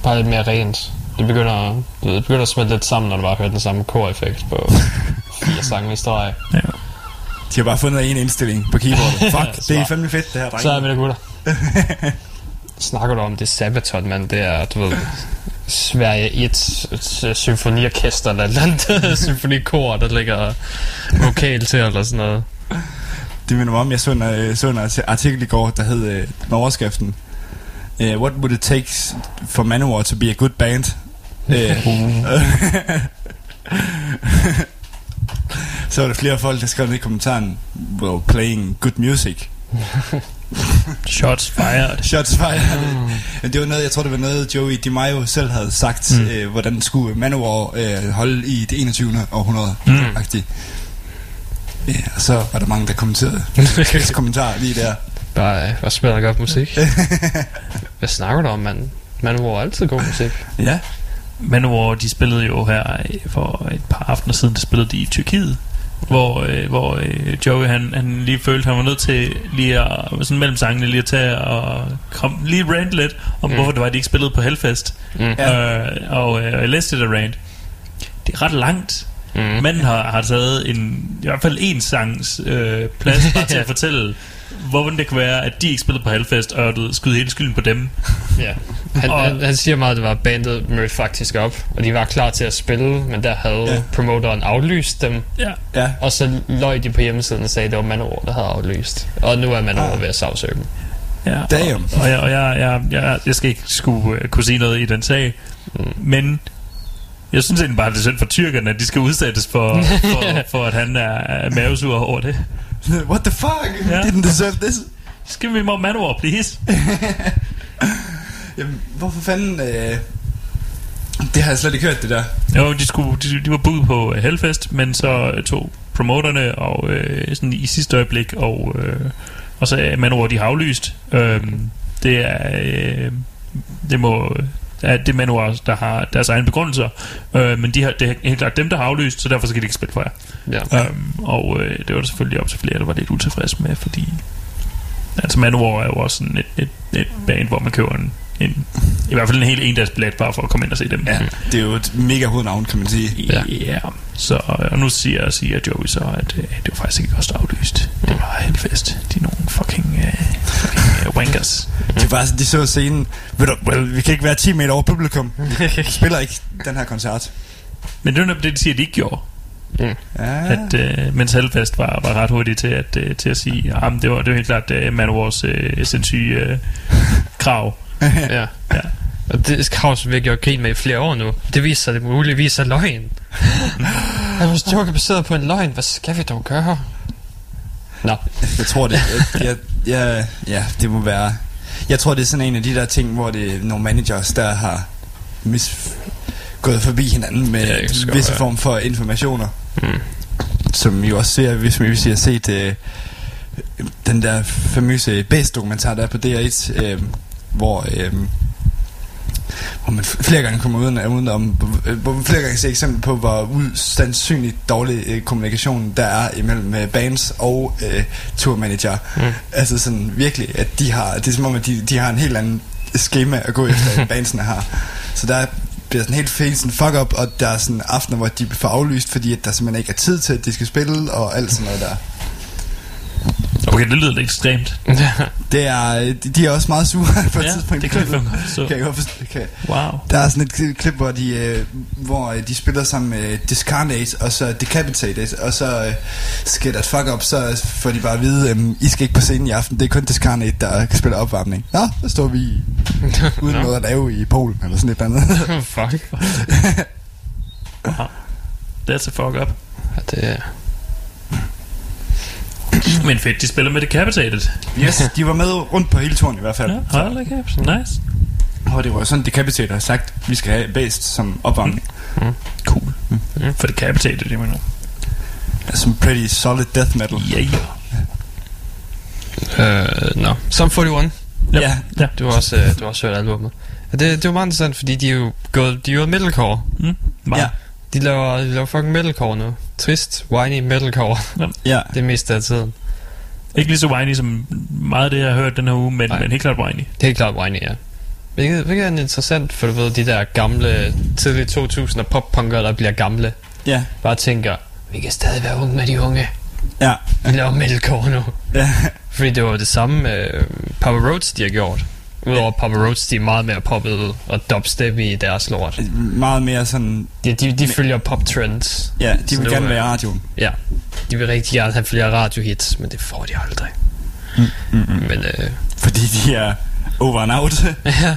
bare lidt mere rent. Det begynder, du ved, det begynder at smelte lidt sammen, når du bare hører den samme kor-effekt på fire sange i streg. Ja. De har bare fundet en indstilling på keyboardet. Fuck, det er fandme fedt, det her, drenge. Så er vi der, gutter. Snakker du om det Sabaton, mand? Det er, du ved, Sverige 1 et symfoniorkester eller et eller andet symfonikor, der ligger vokal til eller sådan noget. Det minder mig om, jeg så en, øh, så en arti- artikel i går, der hed øh, med overskriften uh, What would it take for Manowar to be a good band? Uh, så var der flere folk, der skrev ned i kommentaren Well, playing good music Shots fired. Shots fired Men det var noget, jeg tror det var noget Joey DiMaio selv havde sagt Mm. mm. øh, Hvordan skulle Manowar øh, holde i det 21. århundrede Mm. mm. Ja, og så var der mange, der kommenterede Krigs kommentar lige der Bare, øh, bare spiller godt musik. Hvad snakker du om, mand? Man var altid god musik. Ja, Manowar, de spillede jo her øh, for et par aftener siden, der spillede de i Tyrkiet. Hvor, øh, hvor øh, Joey han, han lige følte, han var nødt til lige at, sådan mellem sangene lige at tage og kom, lige rant lidt om, mm. Hvorfor det var, de ikke spillede på Hellfest. Mm. Øh, og øh, jeg læste det der rant. Det er ret langt. Mm. Manden har, har taget en, i hvert fald en sangs øh, plads bare til at fortælle, hvordan det kan være, at de ikke spillede på Hellfest, og du ved, skyde hele skylden på dem. Ja. Han, Og- han, han siger meget, at det var bandet mødte faktisk op, og de var klar til at spille, men der havde Ja. promoteren aflyst dem, Ja. ja og så løg de på hjemmesiden og sagde, at det var Manowar, der havde aflyst. Og nu er Manowar Ah. ved at sagsøge dem. Ja, Damn. Og, og, jeg, og jeg, jeg, jeg, jeg skal ikke skulle uh, kunne sige noget i den sag, Mm. men jeg synes egentlig bare, det er synd for tyrkerne, at de skal udsættes for, for, for at han er, er mavesur over det. What the fuck? Ja. Didn't deserve this Skal vi more Manowar, please? Jamen, hvorfor fanden øh, Det har jeg slet ikke hørt det der Jo, de, skulle, de, de var bud på uh, Hellfest, men så uh, tog promoterne og uh, sådan i sidste øjeblik, og, uh, og så er Manowar, de har aflyst. Um, det er... Uh, det må er det Manowar, der har deres egne begrundelser, uh, men de har, det er helt klart dem, der har aflyst, så derfor så kan de ikke spille for jer. Ja. Um, og øh, det var der selvfølgelig op til flere, der var lidt utilfredse med, fordi altså Manowar er jo også sådan et, et, et band, hvor man køber en, en i hvert fald en helt endagsbillet bare for at komme ind og se dem. Ja, det er jo et mega hovednavn, kan man sige Ja. ja. Så, og nu siger, siger Joey så, at øh, det var faktisk ikke også aflyst. Det var Hellfest. De er nogle fucking, øh, fucking øh, wankers. Det er bare sådan, de så scenen Ved du, well, vi kan ikke være 10 meter over publikum Vi spiller ikke den her koncert Men det er det, de siger, de ikke gjorde. Mm. Ja, At, øh, mens Hellfest var, var ret hurtigt til at, øh, til at sige, at det var, det var helt klart øh, Manowars øh, sindssyge øh, krav. ja. Ja. Og det krav, som vi har gjort grin med i flere år nu, det viser sig, det muligvis er løgn. Og hvis joke er baseret på en løgn, hvad skal vi dog gøre? Nå, Jeg tror det jeg, jeg, jeg, Ja, det må være Jeg tror det er sådan en af de der ting Hvor det er nogle managers Der har mis, gået forbi hinanden Med Ja, ja, godt visse være. form for informationer Mm. Som vi også ser Hvis vi, hvis vi har set øh, Den der famøse Best dokumentar Der er på DR1 øh, Hvor øh, hvor man flere gange kommer uden, uden om, hvor man flere gange ser eksempel på, hvor usandsynligt dårlig øh, kommunikation der er imellem øh, bands og øh, tourmanager. Mm. Altså sådan virkelig, at de har, det er som om, at de, de har en helt anden schema at gå efter, end bandsene har. Så der er bliver sådan helt fint sådan fuck up, og der er sådan aftener, hvor de får aflyst, fordi at der simpelthen ikke er tid til, at de skal spille, og alt sådan noget der. Okay, det lyder lidt ekstremt. Det er, de, de er også meget sure på et Ja, tidspunkt. det kan jeg godt forstå. Kan jeg godt forstå. Kan. Wow. Der er sådan et kli- klip, hvor de, øh, hvor øh, de spiller sammen med Discarnate, og så Decapitated, og så øh, skal der fuck up, så får de bare at vide, øh, I skal ikke på scenen i aften, det er kun Discarnate, der spiller opvarmning. Nå, så står vi uden Nå. noget at lave i Polen, eller sådan et eller andet. Fuck. Wow. That's a fuck up. Ja, det er... Men fedt, de spiller med Decapitated. yes, de var med rundt på hele turen i hvert fald. Ja, hold da kæft. Nice. Og det var sådan, Decapitated har sagt, vi skal have based som opvarmning. Cool. Mm. For Decapitated, jeg mener. Som pretty solid death metal. Yeah. Øh, Nå, Sum 41. Ja, Ja. Du har også, øh, du har også hørt albumet. Det, det var meget interessant, fordi de er jo gået, de er jo metalcore. Mm. Meget. Ja. De laver, de laver fucking metalcore nu. Trist, whiny metalcore. ja. det meste af tiden. Ikke lige så whiny som meget af det, jeg har hørt den her uge, men, Nej. men helt klart whiny. Det er helt klart whiny, ja. Hvilket, hvilket er interessant, for du ved, de der gamle, tidlige 2000 pop-punker, der bliver gamle, Ja, bare tænker, vi kan stadig være unge med de unge. ja, Vi laver metalcore nu. ja. Fordi det var det samme med Papa Roach, de har gjort. Udover Papa Roach, de er meget mere poppet og dubstep i deres lort. Meget mere sådan, De, de, de følger pop-trends. ja, de vil gerne er- være i radioen. Ja, de vil rigtig gerne have flere radiohits, men det får de aldrig. Mm, mm, mm. Men, øh, Fordi de er over and out. ja.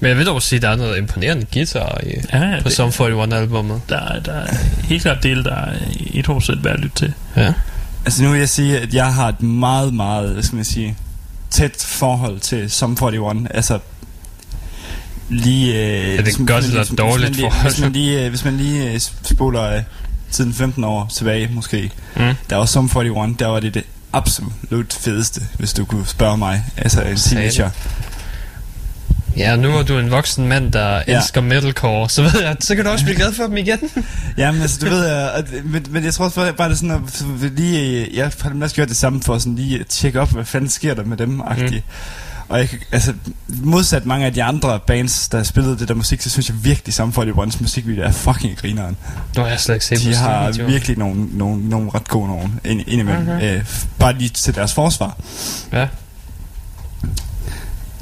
Men jeg vil dog sige, at der er noget imponerende guitar i, Ja, ja, på Sum 41-albummet. der, er- der er helt klart dele, der er 100% værd at lytte til. Ja. altså nu vil jeg sige, at jeg har et meget, meget, hvad skal man sige, tæt forhold til Sum 41. Altså, lige... Øh, det godt hvis man eller lige- dårligt forhold? Hvis man lige, øh, hvis man lige øh, spoler øh, tiden 15 år tilbage, måske. Mm. Der var Sum 41, der var det det absolut fedeste, hvis du kunne spørge mig. Altså en teenager. Ja, nu er du en voksen mand, der Ja. elsker metalcore, så ved jeg, så kan du også blive glad for dem igen. Jamen altså, du ved, at, at, men, men jeg tror også bare, det er sådan, at lige, jeg har nemlig også gjort det samme for sådan lige at tjekke op, hvad fanden sker der med dem, agtigt. Mm. Og jeg, altså, modsat mange af de andre bands, der spillede det der musik, så synes jeg virkelig, Sum 41's musikvideo er fucking grineren. Nu har jeg slet ikke set De har musikvideoen. virkelig nogle, nogle, nogle ret gode nogen ind, indimellem. Okay. Øh, bare lige til deres forsvar. Ja.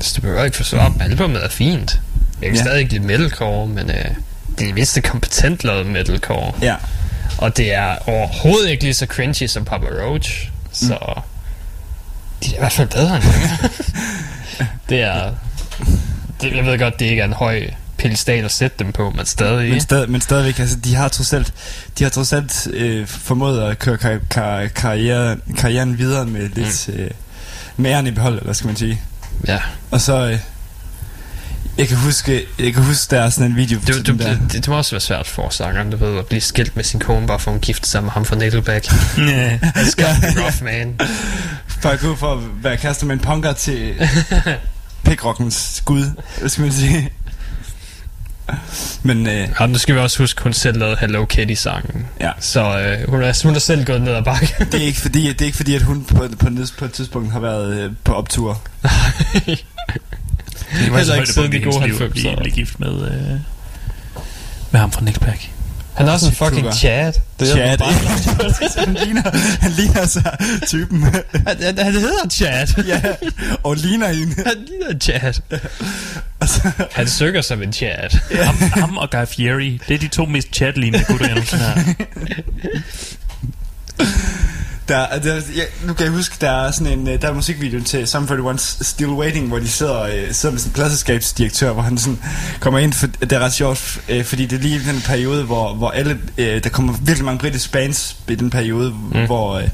Så du behøver ikke forstå op. Albumet er fint. Jeg kan Ja. stadig ikke lide metalcore, men øh, det er det mindste kompetent lavet metalcore. Ja. Og det er overhovedet ikke lige så cringy som Papa Roach. Så de er i hvert fald bedre end dem. det er... Det, jeg ved godt, det ikke er en høj pedestal at sætte dem på, men stadig... Men, stad, men stadigvæk, altså, de har trods alt, de har trods alt øh, formået at køre kar- kar- karriere, karrieren videre med lidt mm. øh, med æren i behold, eller skal man sige. Ja. Og så, øh, jeg kan huske, jeg kan huske, der er sådan en video Du, du, der. det, det, må også være svært for sangeren, du ved, at blive skilt med sin kone, bare for at hun gifte sig med ham fra Nickelback. Ja. That's be rough, man. For at gå for at være kærester med en punker til pikrockens gud, hvad skal man sige. Men øh, Og nu skal vi også huske, hun selv lavede Hello Kitty-sangen. Ja. Så øh, hun, er, hun er selv gået ned ad bakke. det er ikke fordi, det er ikke fordi at hun på, på, på, et tidspunkt har været øh, på optur. Det var Heller ikke så siden de gode hendes liv at 90'ere. blive, blive gift med, øh, med ham fra Nickelback. Han er også en fucking. Chad. Det er Chad. bare- han, ligner, han ligner så typen. han, han, han hedder Chad. ja, og ligner en. Han ligner Chad. Han synger som en Chad. Ham, ham og Guy Fieri, det er de to mest chat-lignende gutter, jeg nogensinde har. der, der, ja, nu kan jeg huske, der er sådan en, øh, der er musikvideoen til Sum 41's Still Waiting, hvor de sidder, øh, sidder med sådan en pladselskabsdirektør, hvor han sådan kommer ind, for, det er ret sjovt, øh, fordi det er lige den periode, hvor, hvor alle, øh, der kommer virkelig mange britiske bands i den periode, mm. hvor øh,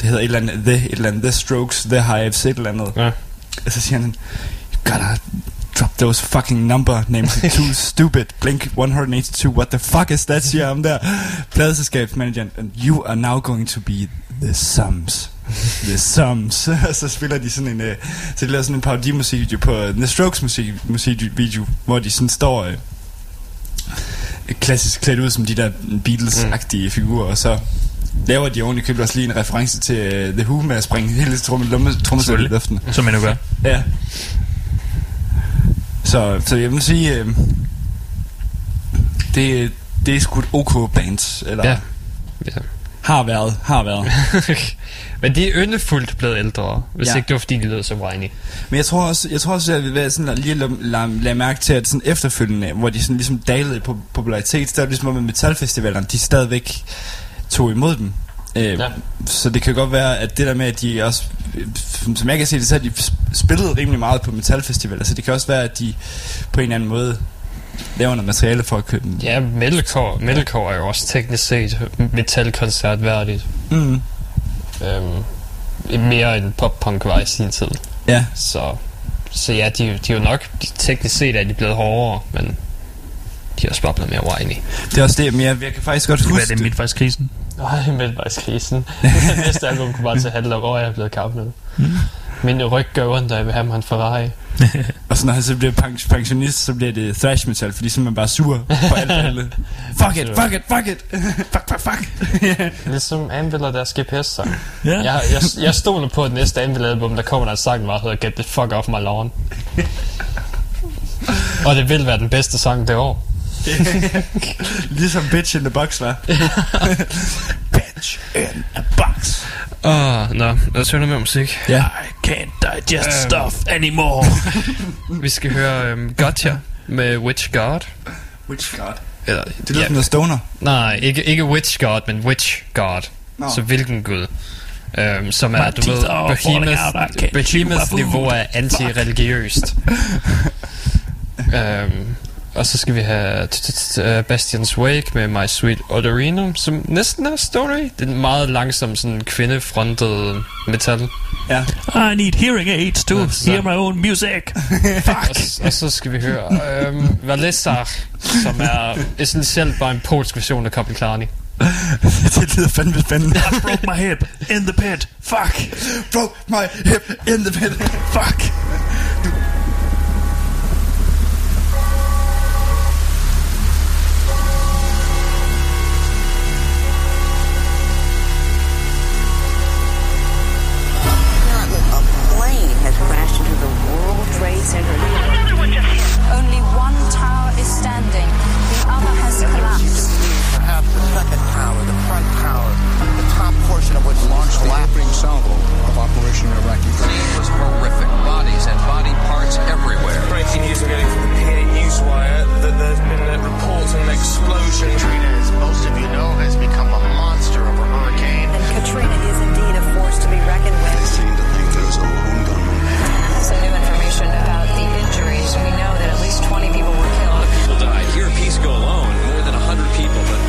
det hedder et eller andet, The, et eller andet, The Strokes, The Hives, et eller andet. Ja. Og så siger han, you gotta drop those fucking number names, It's too stupid, Blink 182, what the fuck is that, siger ham der, pladeselskabsmanageren, and you are now going to be the sums. The Sums. Og så spiller de sådan en, øh, så de laver sådan en parodimusikvideo på øh, The Strokes musik, musikvideo, hvor de sådan står øh, klassisk klædt ud som de der Beatles-agtige mm. figurer, og så laver de oven i købet også lige en reference til uh, The Who med at springe hele trommesættet i luften. Som man nu gør. Ja. Så, så jeg vil sige, øh, det, det er sgu et OK band, eller Ja. ja. Har været, har været. Men de er yndefuldt blevet ældre, hvis Ja. ikke det var fordi, de lød så whiny. Men jeg tror også, jeg tror også, at vil være sådan at lige lade, lade, lade mærke til, at sådan efterfølgende, hvor de sådan ligesom dalede på popularitet, så er ligesom med metalfestivalerne, de stadigvæk tog imod dem. Øh, ja. Så det kan godt være, at det der med, at de også, som jeg kan se det, så de sp- spillet rimelig meget på metalfestivaler, så det kan også være, at de på en eller anden måde laver noget materiale for at købe dem. Ja, metalcore, metalcore er jo også teknisk set metalkoncertværdigt. Mm. Øhm, mere end pop-punk var i sin tid. Ja, Så, så ja, de, de er jo nok, de, teknisk set er de blevet hårdere, men de er også bare blevet mere whiny. det er også det, men jeg, jeg kan faktisk godt Hvad er huske det midtvejskrisen? Nej, midtvejskrisen. Næste album kunne bare til at handle om, hvor jeg er blevet kappet. Mm. Min ryg gør ondt, da jeg vil have mig en Ferrari. Og så når han så bliver pens- pensionist, så bliver det thrash metal, fordi så er man bare sur på alt og alle. Fuck it, fuck it, fuck it. fuck, fuck, fuck. Ligesom Anvil og deres GPS-sang. Ja. Jeg, jeg, jeg stoler på, at næste Anvil-album, der kommer der en sang, der hedder Get the fuck off my lawn. og det vil være den bedste sang det år. ligesom Bitch in the Box, var. bitch in a Box. Åh, oh, nå, lad os høre noget mere musik. Ja. I can't digest Øhm. stuff anymore. Vi skal høre um, Gotcha med Witch God. Which God? Eller, Det lyder som noget stoner. Nej, ikke, ikke Witch God, men Witch God. Nå. Så hvilken gud? Um, som er, du ved, Behemoth, out, I can't chew my Behemoth food. niveau er anti-religiøst. um, og så skal vi have uh, Bastian's Wake med My Sweet Odorino, som næsten er story. Det er en meget langsom, sådan kvindefrontet metal. Ja. I need hearing aids to så. hear my own music. Og, s- og så skal vi høre um, Valesar, som er essentielt bare en polsk version af Kapelklani. det lyder fandme spændende. I broke my hip in the pit. Fuck. Broke my hip in the pit. Fuck. World Trade Center. Only one tower is standing, the other has collapsed. Perhaps the second tower, the front tower, the top portion of which launched the opening salvo of Operation Iraqi Freedom. It was horrific. Bodies and body parts everywhere. Breaking news we're getting from the PA Newswire that there's been reports of an explosion. Katrina, as most of you know, has become a monster of a hurricane. And Katrina is indeed a force to be reckoned with. They seem to think that it was a lone gunman. Some new information about the injuries. We know that at least 20 people were killed. People died. Here, Pisco alone, more than 100 people, but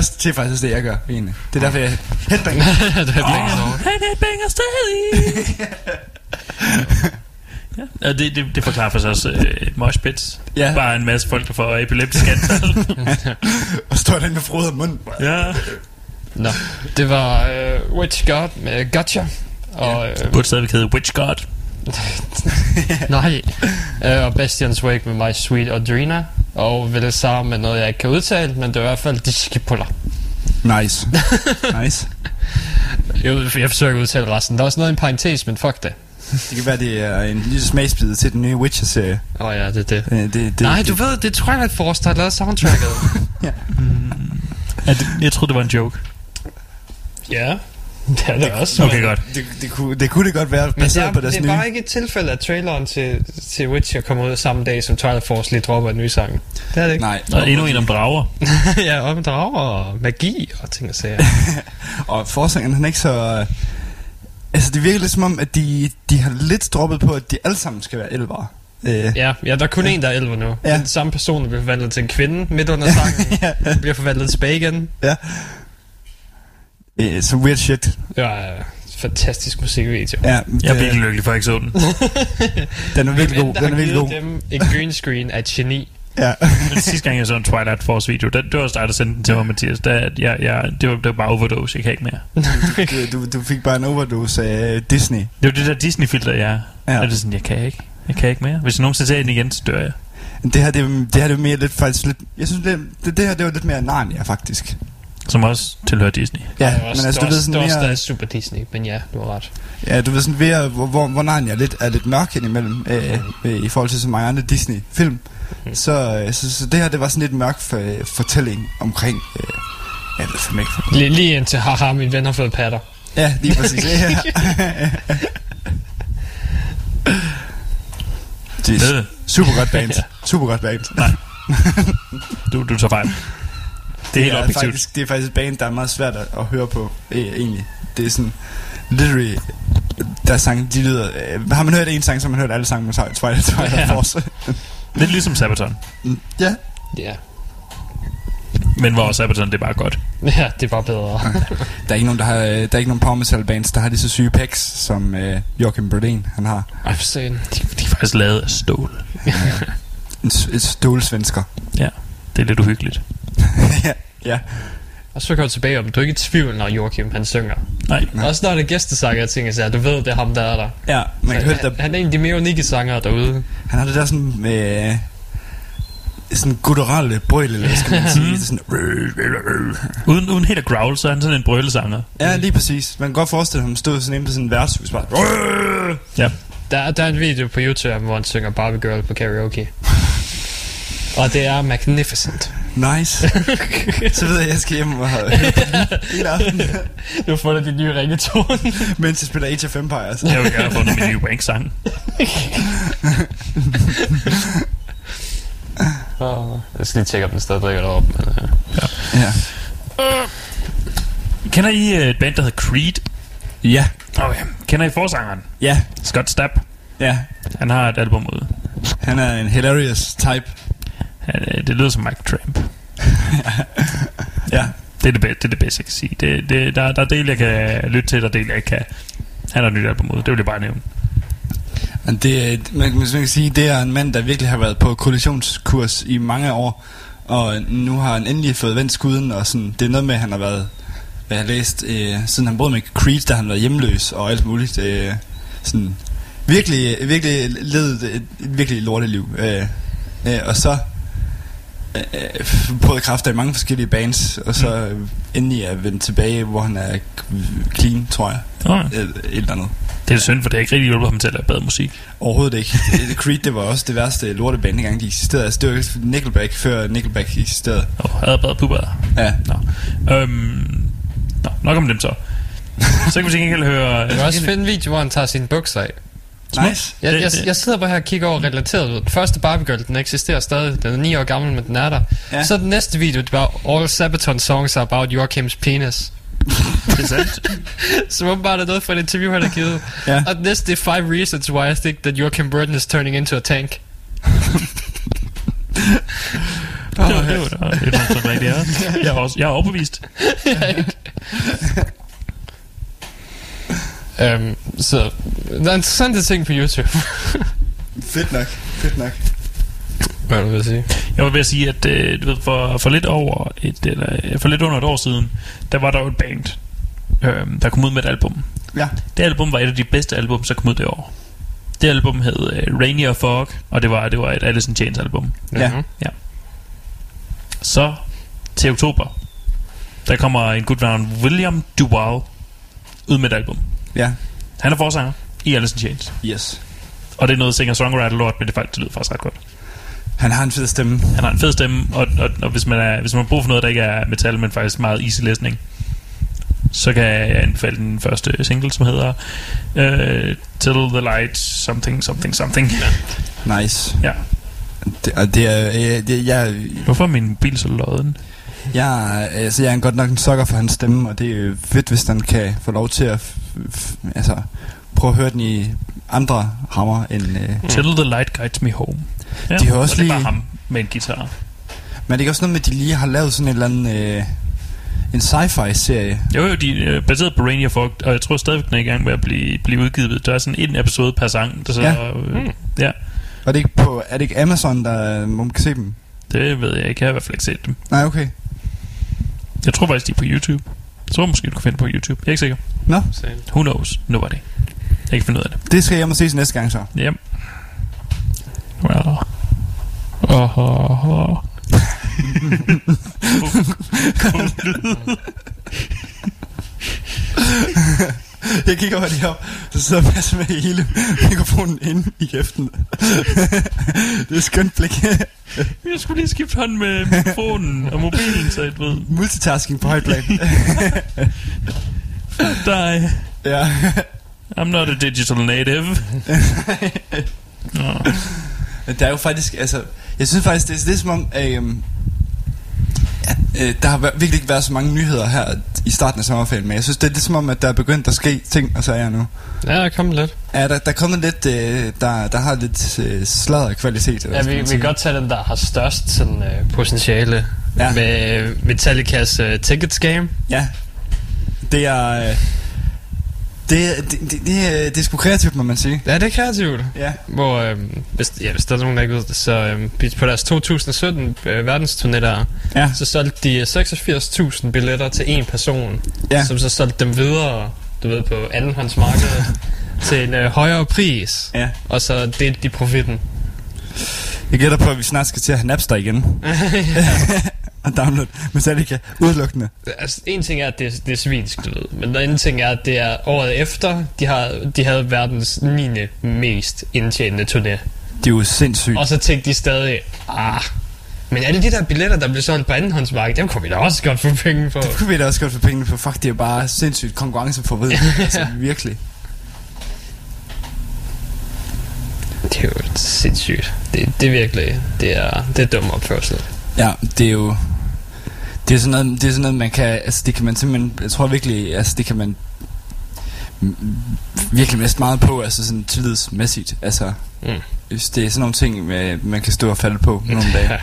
Er også det er faktisk det, jeg gør, egentlig. Det er derfor, jeg headbanger. er. Han headbanger stadig. ja. ja det, det, det forklarer faktisk også øh, et moshpit. Ja. Bare en masse folk, der får epileptisk anfald. og står der med frode mund. ja. Nå, det var øh, Witch God med Gotcha. Og, øh, Burde stadigvæk hedde Witch God. nej. Øh, og Bastian's Wake med My Sweet Audrina. Og Velazar med noget, jeg ikke kan udtale, men det er i hvert fald Discipuler. Nice. nice. Jeg, jeg forsøger at udtale resten. Der er også noget i en parentes, men fuck det. Det kan være, det er en lille smagsbid til den nye Witcher-serie. Åh oh, ja, det er det. Øh, det, det Nej, det, du ved, det er Twilight Force, der har lavet soundtracket. Ja, det, jeg troede, det var en joke. ja, det er det også. Okay, godt. Det, det, kunne, det kunne det godt være, Men det baseret er, på deres det er nye. bare ikke et tilfælde, at traileren til, til Witcher kommer ud samme dag, som Twilight Force lige dropper en ny sang. Det er det ikke. Nej. Og endnu en om drager. ja, om drager og magi og ting og sager. Og forsangeren, han er ikke så... øh, Altså, det virker lidt som om, at de, de har lidt droppet på, at de alle sammen skal være elvere. Øh, ja, ja, der er kun en, der er 11 nu. Ja. Den samme person, der bliver forvandlet til en kvinde midt under sangen, ja. bliver forvandlet tilbage igen. ja. Øh, så weird shit. Det var øh, fantastisk musikvideo. Ja, Jeg er det- virkelig lykkelig for, at jeg ikke så den. Den er virkelig god. Den er virkelig god. dem en green screen af et geni. Ja. Men sidste gang, jeg så en Twilight Force video, det, det var også dig, der sendte den til mig, Mathias. Der, jeg, jeg, det, var, det var bare overdose, jeg kan ikke mere. du, du, du fik bare en overdose af Disney. Det var det der Disney-filter, er. Ja. Ja. Og det er sådan, jeg kan ikke. Jeg kan ikke mere. Hvis jeg nogensinde ser den igen, så dør jeg. Det her, det, det her det er mere lidt faktisk lidt... Jeg synes, det, det, det her det var lidt mere Narnia, faktisk. Som også tilhører Disney. Ja, det også, men altså, det du ved sådan det mere... der er super Disney, men ja, du har ret. Ja, du ved sådan mere, hvor, hvor, hvor Narnia lidt, er lidt mørk indimellem, øh, øh, i forhold til så mange andre Disney-film. Mhm. Så, øh, så, så det her, det var sådan lidt mørk for, øh, fortælling omkring... Øh, jeg ved fandme ikke. Lige, lige indtil, haha, min ven har fået patter. Ja, lige præcis. ja. Det er det? super godt band. Super godt band. Nej. Du, du tager fejl. Det er helt er objektivt. faktisk, det er faktisk et band, der er meget svært at, at høre på, øh, egentlig. Det er sådan, literally, der er sange, de lyder... Øh, har man hørt en sang, så har man hørt alle sange med Twilight, Twilight, Ja. Force. Lidt ligesom Sabaton. ja. Ja. Men hvor Sabaton, det er bare godt. Ja, det er bare bedre. Der er ikke nogen, der har, øh, der er ikke nogen power metal bands, der har lige så syge pecs, som øh, Joachim Brodin, han har. Ej, for satan. De, de er faktisk lavet af stål. En, s- et stålsvensker. Ja, det er lidt uhyggeligt. Ja, ja. Og så går jeg tilbage om, du er ikke i tvivl, når Joachim han synger. Nej. Også når det er gæstesanger, jeg tænker så, du ved, det er ham, der er der. Ja, man kan Så høre det han, der, han er en af de mere unikke sangere derude. han har det der sådan med... sådan gutturale brøl, eller skal man sige? Det er sådan, Uden, uden helt at growl, så er han sådan en brølesanger. ja, lige præcis. Man kan godt forestille ham stå sådan inde på sådan en værtshus, bare... Ja. Der, der er en video på YouTube, hvor han synger Barbie Girl på karaoke. Og det er magnificent. Nice. så ved jeg, at jeg skal hjem og høre hele Du har fundet din nye ringetone. mens jeg spiller Age of Empires. Jeg vil gerne have fundet min nye wank-sang. Jeg skal lige tjekke, om den stadig drikker derop. Men, uh... Ja. Kender I øh, et band, der hedder Creed? Ja. Okay. Kender I forsangeren? Ja. Scott Stapp. Ja. Han har et album ude. Han er en hilarious type. Øh, det lyder som Mike Tramp. Ja. Det er det, det, er det bedste, jeg kan sige. Det, det, der, der er del, jeg kan lytte til, der er del, jeg ikke kan. Han har et nyt album ude. Det vil jeg bare nævne. Men det, man, man kan sige, det er en mand, der virkelig har været på kollisionskurs i mange år. Og nu har han endelig fået vendt skuden, og sådan, det er noget med, at han har været, hvad jeg har læst, øh, siden han boede med Creed, der har han været hjemløs og alt muligt. Øh, sådan, virkelig, virkelig et, et virkelig lorteliv. Øh, øh, og så øh, prøvet kræfter i mange forskellige bands, og så øh, endelig er vendt tilbage, hvor han er clean, tror jeg. Oh. Et, et eller andet. Det er synd, for det har ikke rigtig hjulpet ham til at lave bedre musik. Overhovedet ikke. Det- Creed, det var også det værste lorteband, dengang de eksisterede. Altså, det var ikke Nickelback, før Nickelback eksisterede. Åh, oh, havde bedre puber. Ja. Nå. Øhm, nå, nok om dem så. Så kan vi til gengæld høre... Jeg kan også finde en video, hvor han tager sine bukser af. Nice. Jeg, Det- jeg, det- jeg sidder bare her og kigger over relateret ud. Den første Barbie Girl, den eksisterer stadig. Den er 9 år gammel, men den er der. Ja. Så den næste video, det var All Sabaton songs are about Joachims penis. Det er sandt. Som åbenbart er noget fra et interview, han har givet. Ja. Og den næste, det er Five reasons why I think that Joachim Burton is turning into a tank. Det var, det var da det ja. Jeg er, også, jeg er overbevist. Um, så der er interessante ting på YouTube. Fedt nok. Fedt nok. Hvad du ved at sige? Jeg var ved at sige, at øh, du ved, for, for lidt over et, eller, for lidt under et år siden, der var der jo et band, øh, der kom ud med et album. Ja. Det album var et af de bedste album, der kom ud det år. Det album hed øh, Rainier Fog, og det var, det var et Alice in Chains album. Ja. ja. Så til oktober, der kommer en gut ved navn William Duval ud med et album. Ja. Han er forsanger i Alice in Chains. Yes. Og det er noget singer-songwriter lort, men det, faktisk, det lyder faktisk ret godt. Han har en fed stemme. Han har en fed stemme, og, og, og hvis, man er, hvis man har brug for noget, der ikke er metal, men faktisk meget easy listening, så kan jeg anbefale den første single, som hedder uh, Till the Light Something Something Something. Nice. Ja. Det, og det er... Øh, det, jeg, Hvorfor er min mobil så lodden? jeg, altså, jeg er godt nok en sokker for hans stemme, og det er fedt, hvis den kan få lov til at altså, prøve at høre den i andre rammer end... Øh. Till the Light Guides Me Home. Ja, De har også og det er lige- bare ham med en guitar. Men det er også noget med, at de lige har lavet sådan en eller anden... Øh, en sci-fi-serie. Jo, jo, de er baseret på Rainier Fog, og jeg tror stadigvæk, den er i gang med at blive, blive udgivet. Der er sådan en episode per sang, der så... Ja. Øh, ja. Og det er, ikke på, er det ikke Amazon, der hvor man kan se dem? Det ved jeg ikke. Jeg har i hvert fald ikke set dem. Nej, okay. Jeg tror faktisk, de er på YouTube. Tror måske, du kan finde på YouTube. Jeg er ikke sikker. Nå, Who knows? Nobody. Jeg kan finde ud af det. det skal jeg hjem og se til næste gang så. Yep. Well. Oh, oh, oh. jeg kigger over lige op, så sidder Mads med hele mikrofonen inde i kæften. det er et skønt blik. Jeg skulle lige skifte hånd med mikrofonen og mobilen, så jeg ved. Multitasking på højt plan. dig. ja. I'm not a digital native. Men Der er jo faktisk, altså, jeg synes faktisk, det er, det er som om, øhm, øh, der har virkelig ikke været så mange nyheder her i starten af sommerferien, men jeg synes, det er lidt som om, at der er begyndt at ske ting og sager nu. Ja, der er kommet lidt. Ja, der, der er kommet lidt, øh, der, der har lidt øh, sladder kvalitet. Ja, vi, vi kan godt tage den, der har størst sådan, øh, potentiale ja. med Metallicas øh, ticket scam. Ja, det er... Øh, det, det, det, det, er- det er sgu kreativt, må man sige. Ja, det er kreativt. Ja. Hvor, øh, hvis, ja, hvis der er nogen, der ikke ved det, så øh, på deres 2017 øh, verdensturné der, Ja. så solgte de 86.000 billetter til en person, Ja. som så solgte dem videre, du ved, på andenhåndsmarkedet til en øh, højere pris. Ja. Og så delte de profitten. Jeg gætter på, at vi snart skal til at have Napster igen. og download Metallica udelukkende. Altså, en ting er, at det, det er svinsk, du ved. Men den anden ting er, at det er året efter, de, har, de havde verdens 9. mest indtjenende turné. Det er jo sindssygt. Og så tænkte de stadig, ah, men alle de der billetter, der blev solgt på andenhåndsmarkedet, dem kunne vi da også godt få penge på. Det kunne vi da også godt få pengene på. Fuck, det er bare sindssygt konkurrenceforvrid. altså, virkelig. Det er jo sindssygt. Det, det er virkelig, det er, det er dum opførsel. Ja, det er jo... Det er sådan noget, det er sådan noget man kan... Altså, det kan man simpelthen... Jeg tror virkelig... Altså, det kan man... Virkelig mest meget på, altså sådan tillidsmæssigt. Altså, Mm. det er sådan nogle ting, man kan stå og falde på nogle dage.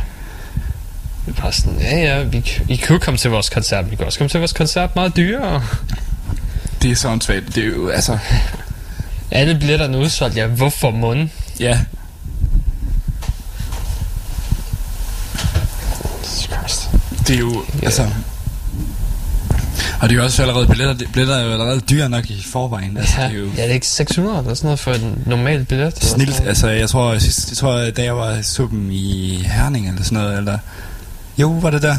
Det bare sådan, ja ja, vi, I kunne komme til vores koncert, vi kan også komme til vores koncert meget dyrere. Det er så åndssvagt. Det er jo, altså... Alle billetterne er udsolgt, ja, hvorfor mund? Ja. Det er jo, altså... Og det er jo også allerede billetter, billetter er jo allerede dyre nok i forvejen. Altså, Ja, det er jo ja, det er ikke 600 eller sådan noget for en normal billet. snilt. Altså, jeg tror, sidst, jeg tror, da jeg var dem i Herning eller sådan noget, eller... Jo, var det der?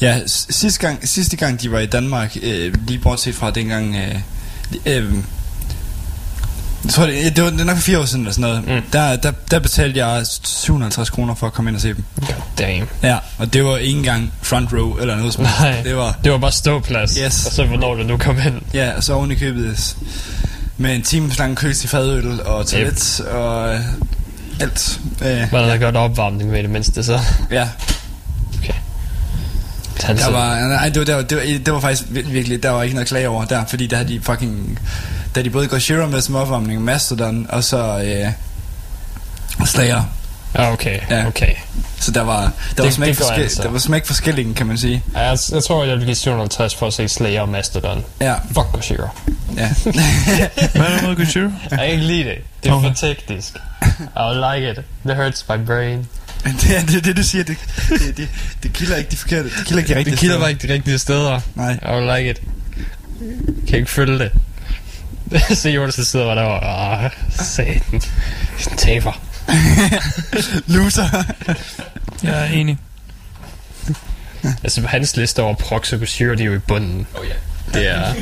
Ja, sidste gang, sidste gang de var i Danmark, øh, lige bortset fra dengang... Øh, øh, jeg tror, det, det, var, det er nok for fire år siden eller sådan noget. Mm. Der, der, der betalte jeg 750 kroner for at komme ind og se dem. Damn. Ja, og det var ikke engang front row eller noget som. Nej, Det var, det var bare ståplads. Yes. Og så hvornår du nu kom ind. ja, og så oven i købet med en times lang kø til fadøl og toilet og øh, alt. Øh, Var der godt opvarmning ved det mindste så? ja, det der var, nej, det var, det var, det var, det var faktisk vir- virkelig, der var ikke noget klage over der, fordi der havde de fucking, der havde de både Gojira med som opvarmning, Mastodon, og så øh, Slayer. Ja, okay. Ja. okay. Så der var, der, Det- var, smæk det går forskel, altså. der var smæk forskellige, kan man sige. Ja, jeg, jeg tror, jeg vil give 750 for at se Slayer og Mastodon. Ja. Fuck Gojira. Ja. Hvad er der med Gojira? Jeg kan ikke lide det. Det er Okay. for teknisk. I like it. It hurts my brain. Men det er det, det, du siger. Det, det, det, det kilder ikke de forkerte. Det kilder ikke de rigtige Det kilder steder. bare ikke de rigtige steder. Nej. I like it. Kan ikke følge det. Så Jonas der sidder bare der og... Åh, satan. Taber. Loser. Jeg er enig. Altså på hans liste over prox og Gojira, de er jo i bunden. Oh ja. Det er,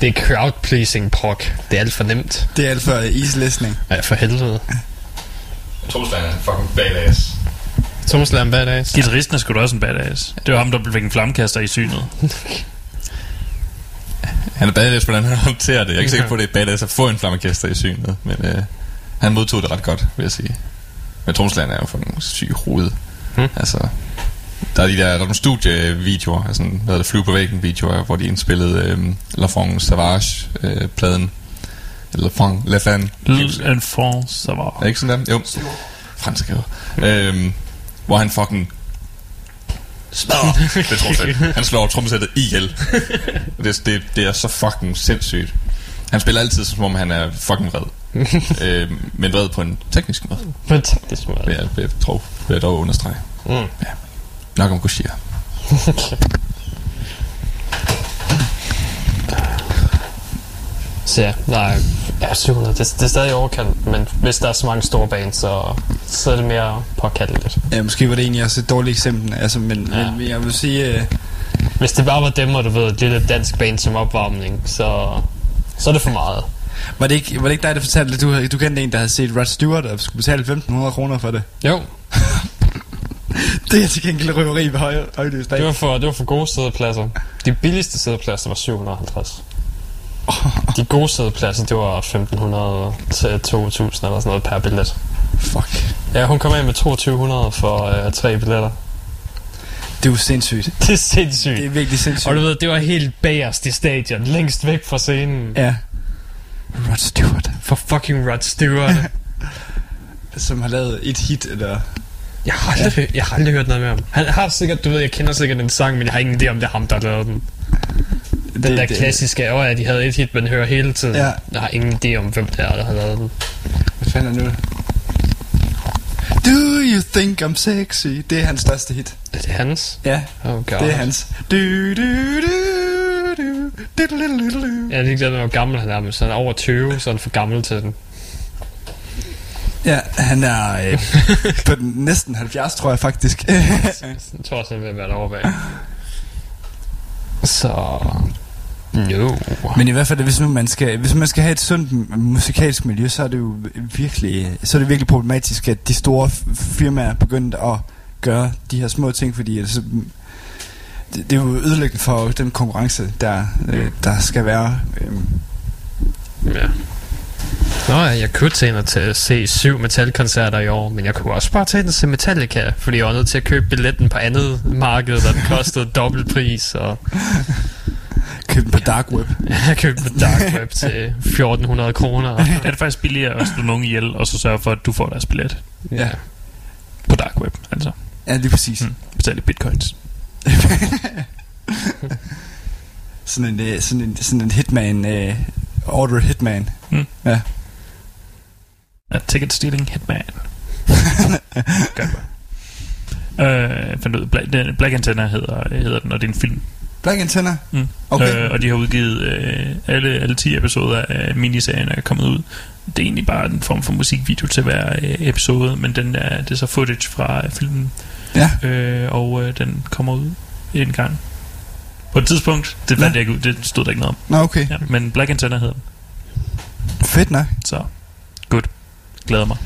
det er crowd-pleasing proc. Det er alt for nemt. Det er alt for islæsning. Ja, for helvede. Tromsland er fucking badass. Thomas Lam badass. Gitarristen er sgu da også en badass. Det var ham, der fik en flammekaster i synet. Han er badass, hvordan han håndterer det. Jeg er ikke sikker på, at det er badass at få en flammekaster i synet, men øh, han modtog det ret godt, vil jeg sige. Men Tromsland er jo fucking syg hoved. Hmm. Altså, der er de der, der er nogle studievideoer, altså, hvad hedder det, flyve på væggen videoer, hvor de indspillede øh, La France Savage øh, pladen. Eller La Fan, La Fan. En France, så var... Er ikke sådan der? Jo. Fransk jo. Øhm, hvor han fucking smadrer det tromsæt. Han slår trommesættet ihjel. det, det, det er så fucking sindssygt. Han spiller altid som om han er fucking vred. øhm, men vred på en teknisk måde. På en teknisk måde. Vil jeg, vil jeg, tro, vil jeg dog understrege. Mm. Ja. Nok om Gojira. Så ja, nej, ja, 700, det, det er stadig overkant, men hvis der er så mange store bands, så, så er det mere påkaldeligt. Ja, måske var det egentlig også et dårligt eksempel. Altså, men, ja. men jeg vil sige... Øh, Hvis det bare var dem, og du ved, et lille dansk band som opvarmning, så, så er det for meget. var, det ikke, var det ikke dig, der fortalte, at du, du kendte en, der havde set Rod Stewart og skulle betale 1.500 kroner for det? Jo, Det er til gengæld røveri ved høj, højløs dag. det var, for, det var for gode sædepladser. De billigste sædepladser var 750. De gode sædepladser, det var 1500 til 2000 eller sådan noget per billet. Fuck. Ja, hun kom af med 2200 for øh, tre billetter. Det er jo sindssygt. Det er sindssygt. Det er virkelig sindssygt. Og du ved, det var helt bagerst i stadion, længst væk fra scenen. Ja. Rod Stewart. For fucking Rod Stewart. Som har lavet et hit, eller... Jeg har aldrig, jeg har aldrig hørt noget med ham. Han har sikkert, du ved, jeg kender sikkert en sang, men jeg har ingen idé om, det er ham, der har lavet den. Den Det- der det- klassiske, åh ja, de havde et hit, man hører hele tiden. Ja. Jeg har ingen idé om, hvem det er, der har lavet den. Hvad fanden er nu? Do you think I'm sexy? Det er hans største hit. Er det hans? Ja, Oh god. det er hans. Du, du, du, du, du, du, du, du, du. Jeg er ikke glad med, hvor gammel han er, men så han er over 20, så er han for gammel til den. Ja, han er øh, på den næsten 70, tror jeg faktisk. Jeg tror også, han vil være derovre bag. Så... No. Men i hvert fald, hvis nu man skal, hvis man skal have et sundt musikalsk miljø, så er det jo virkelig, så er det virkelig problematisk, at de store firmaer er begyndt at gøre de her små ting, fordi altså, det, det er jo ødelæggende for den konkurrence, der, øh, der skal være. Øhm, Ja. Nå ja, jeg kunne tænke mig til at se syv metalkoncerter i år, men jeg kunne også bare tænke mig til Metallica, fordi jeg var nødt til at købe billetten på andet marked, der den kostede dobbelt pris, og købe den på dark web. jeg købte på dark web til 1400 kroner. Er det faktisk billigere at slå nogen ihjel, og så sørge for, at du får deres billet Ja, på dark web, altså. ja lige præcis. Mm. Betal i bitcoins. Sådan en, øh, sådan en, sådan en hitman, øh, order a hitman. Mm. Ja. Ja, ticket stealing hitman. Godt. Øh, fandt ud, Black, den- Black Antenna hedder, hedder den, og det er en film. Black Antenna? Mm. Okay. Øh, og de har udgivet øh, alle, alle 10 episoder af miniserien er kommet ud. Det er egentlig bare en form for musikvideo til hver øh, episode, men den er, det er så footage fra øh, filmen. Ja. Øh, og øh, den kommer ud en gang. På et tidspunkt, det Ja. jeg ikke ud, det stod der ikke noget om. Nå, okay. Ja, men Black Antenna hedder den, Fedt nok. så good. Glæder mig.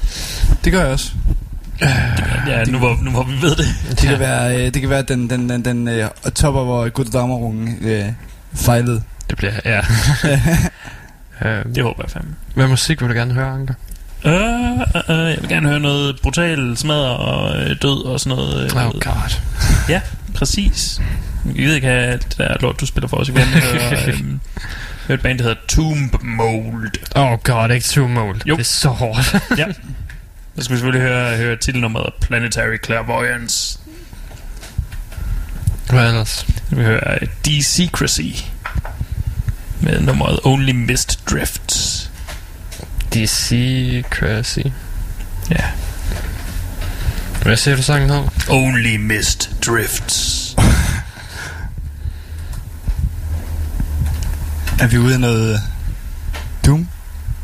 Det gør jeg også. Ja, nu hvor, nu hvor vi ved det. Det kan være, øh, det kan være den, den, den, den øh, topper, hvor Goddamerungen øh, fejlede. Det bliver, ja. øh, Det håber jeg fandme. hvad musik vil du gerne høre, Anker? Øh, øh, øh, jeg vil gerne høre noget brutal smadre og øh, død og sådan noget. Øh, Oh god. Ja, præcis. Jeg ved ikke alt det der lort, du spiller for os. Jeg vil gerne høre, øh, høre et band, der hedder Tomb Mold. Oh god, ikke Two Mold. Jo. Det er så hårdt. Ja. Så skal vi selvfølgelig høre, høre titelnummeret Planetary Clairvoyance. Hvad ellers? Vi hører D-Secrecy med nummeret Only Mist Drifts. DC Crazy. Ja. Hvad siger du sangen hed? Only Mist Drifts. Er vi ude af noget Doom?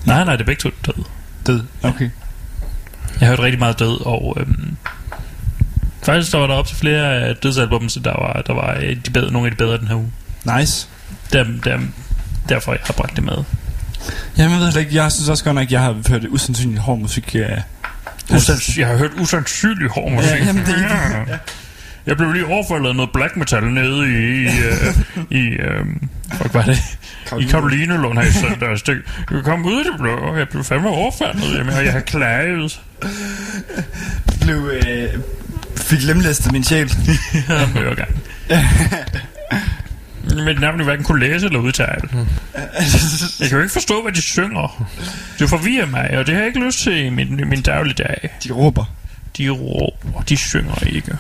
Nej, nej, det er begge to død. Død, okay. Jeg har hørt rigtig meget død, og øhm, faktisk der var der op til flere dødsalbum, så der var, der var øh, de bedre, nogle af de bedre den her uge. Nice. Der, der, derfor jeg har bragt det med. Jamen, jeg ved ikke. Jeg synes også godt nok, at jeg har hørt usandsynligt hård musik. Ja. Usands- jeg har hørt usandsynligt hård musik. Ja, jamen, det er ja. Jeg blev lige overfaldet af noget black metal nede i, i, øh, i øh, fuck, hvad det? I Karolinelund her i søndags. Det, jeg kom ud i det blå, og jeg blev fandme overfaldet. Jamen, og jeg har klaget. Blev, øh, fik lemlæstet min sjæl. ja, var gang. Mit navn er hverken kunne læse eller udtale. Jeg kan jo ikke forstå, hvad de synger. Det forvirrer mig, og det har jeg ikke lyst til i min, min dagligdag. De råber. De råber, de synger ikke.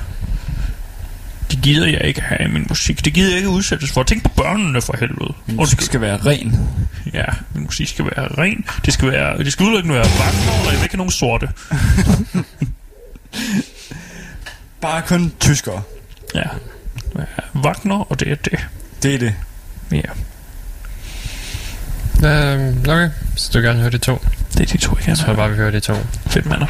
Det gider jeg ikke have i min musik. Det gider jeg ikke udsættes for. Tænk på børnene for helvede. Min musik skal være ren. Ja, min musik skal være ren. Det skal, være, det skal udelukkende være Wagner, og jeg vil ikke have nogen sorte. Bare kun tyskere. Ja. Wagner, og det er det. Det er det. Ja. Øhm, okay, så du gerne høre de to. Det er de to, jeg Jeg tror bare, vi hører de to. Fedt, mander.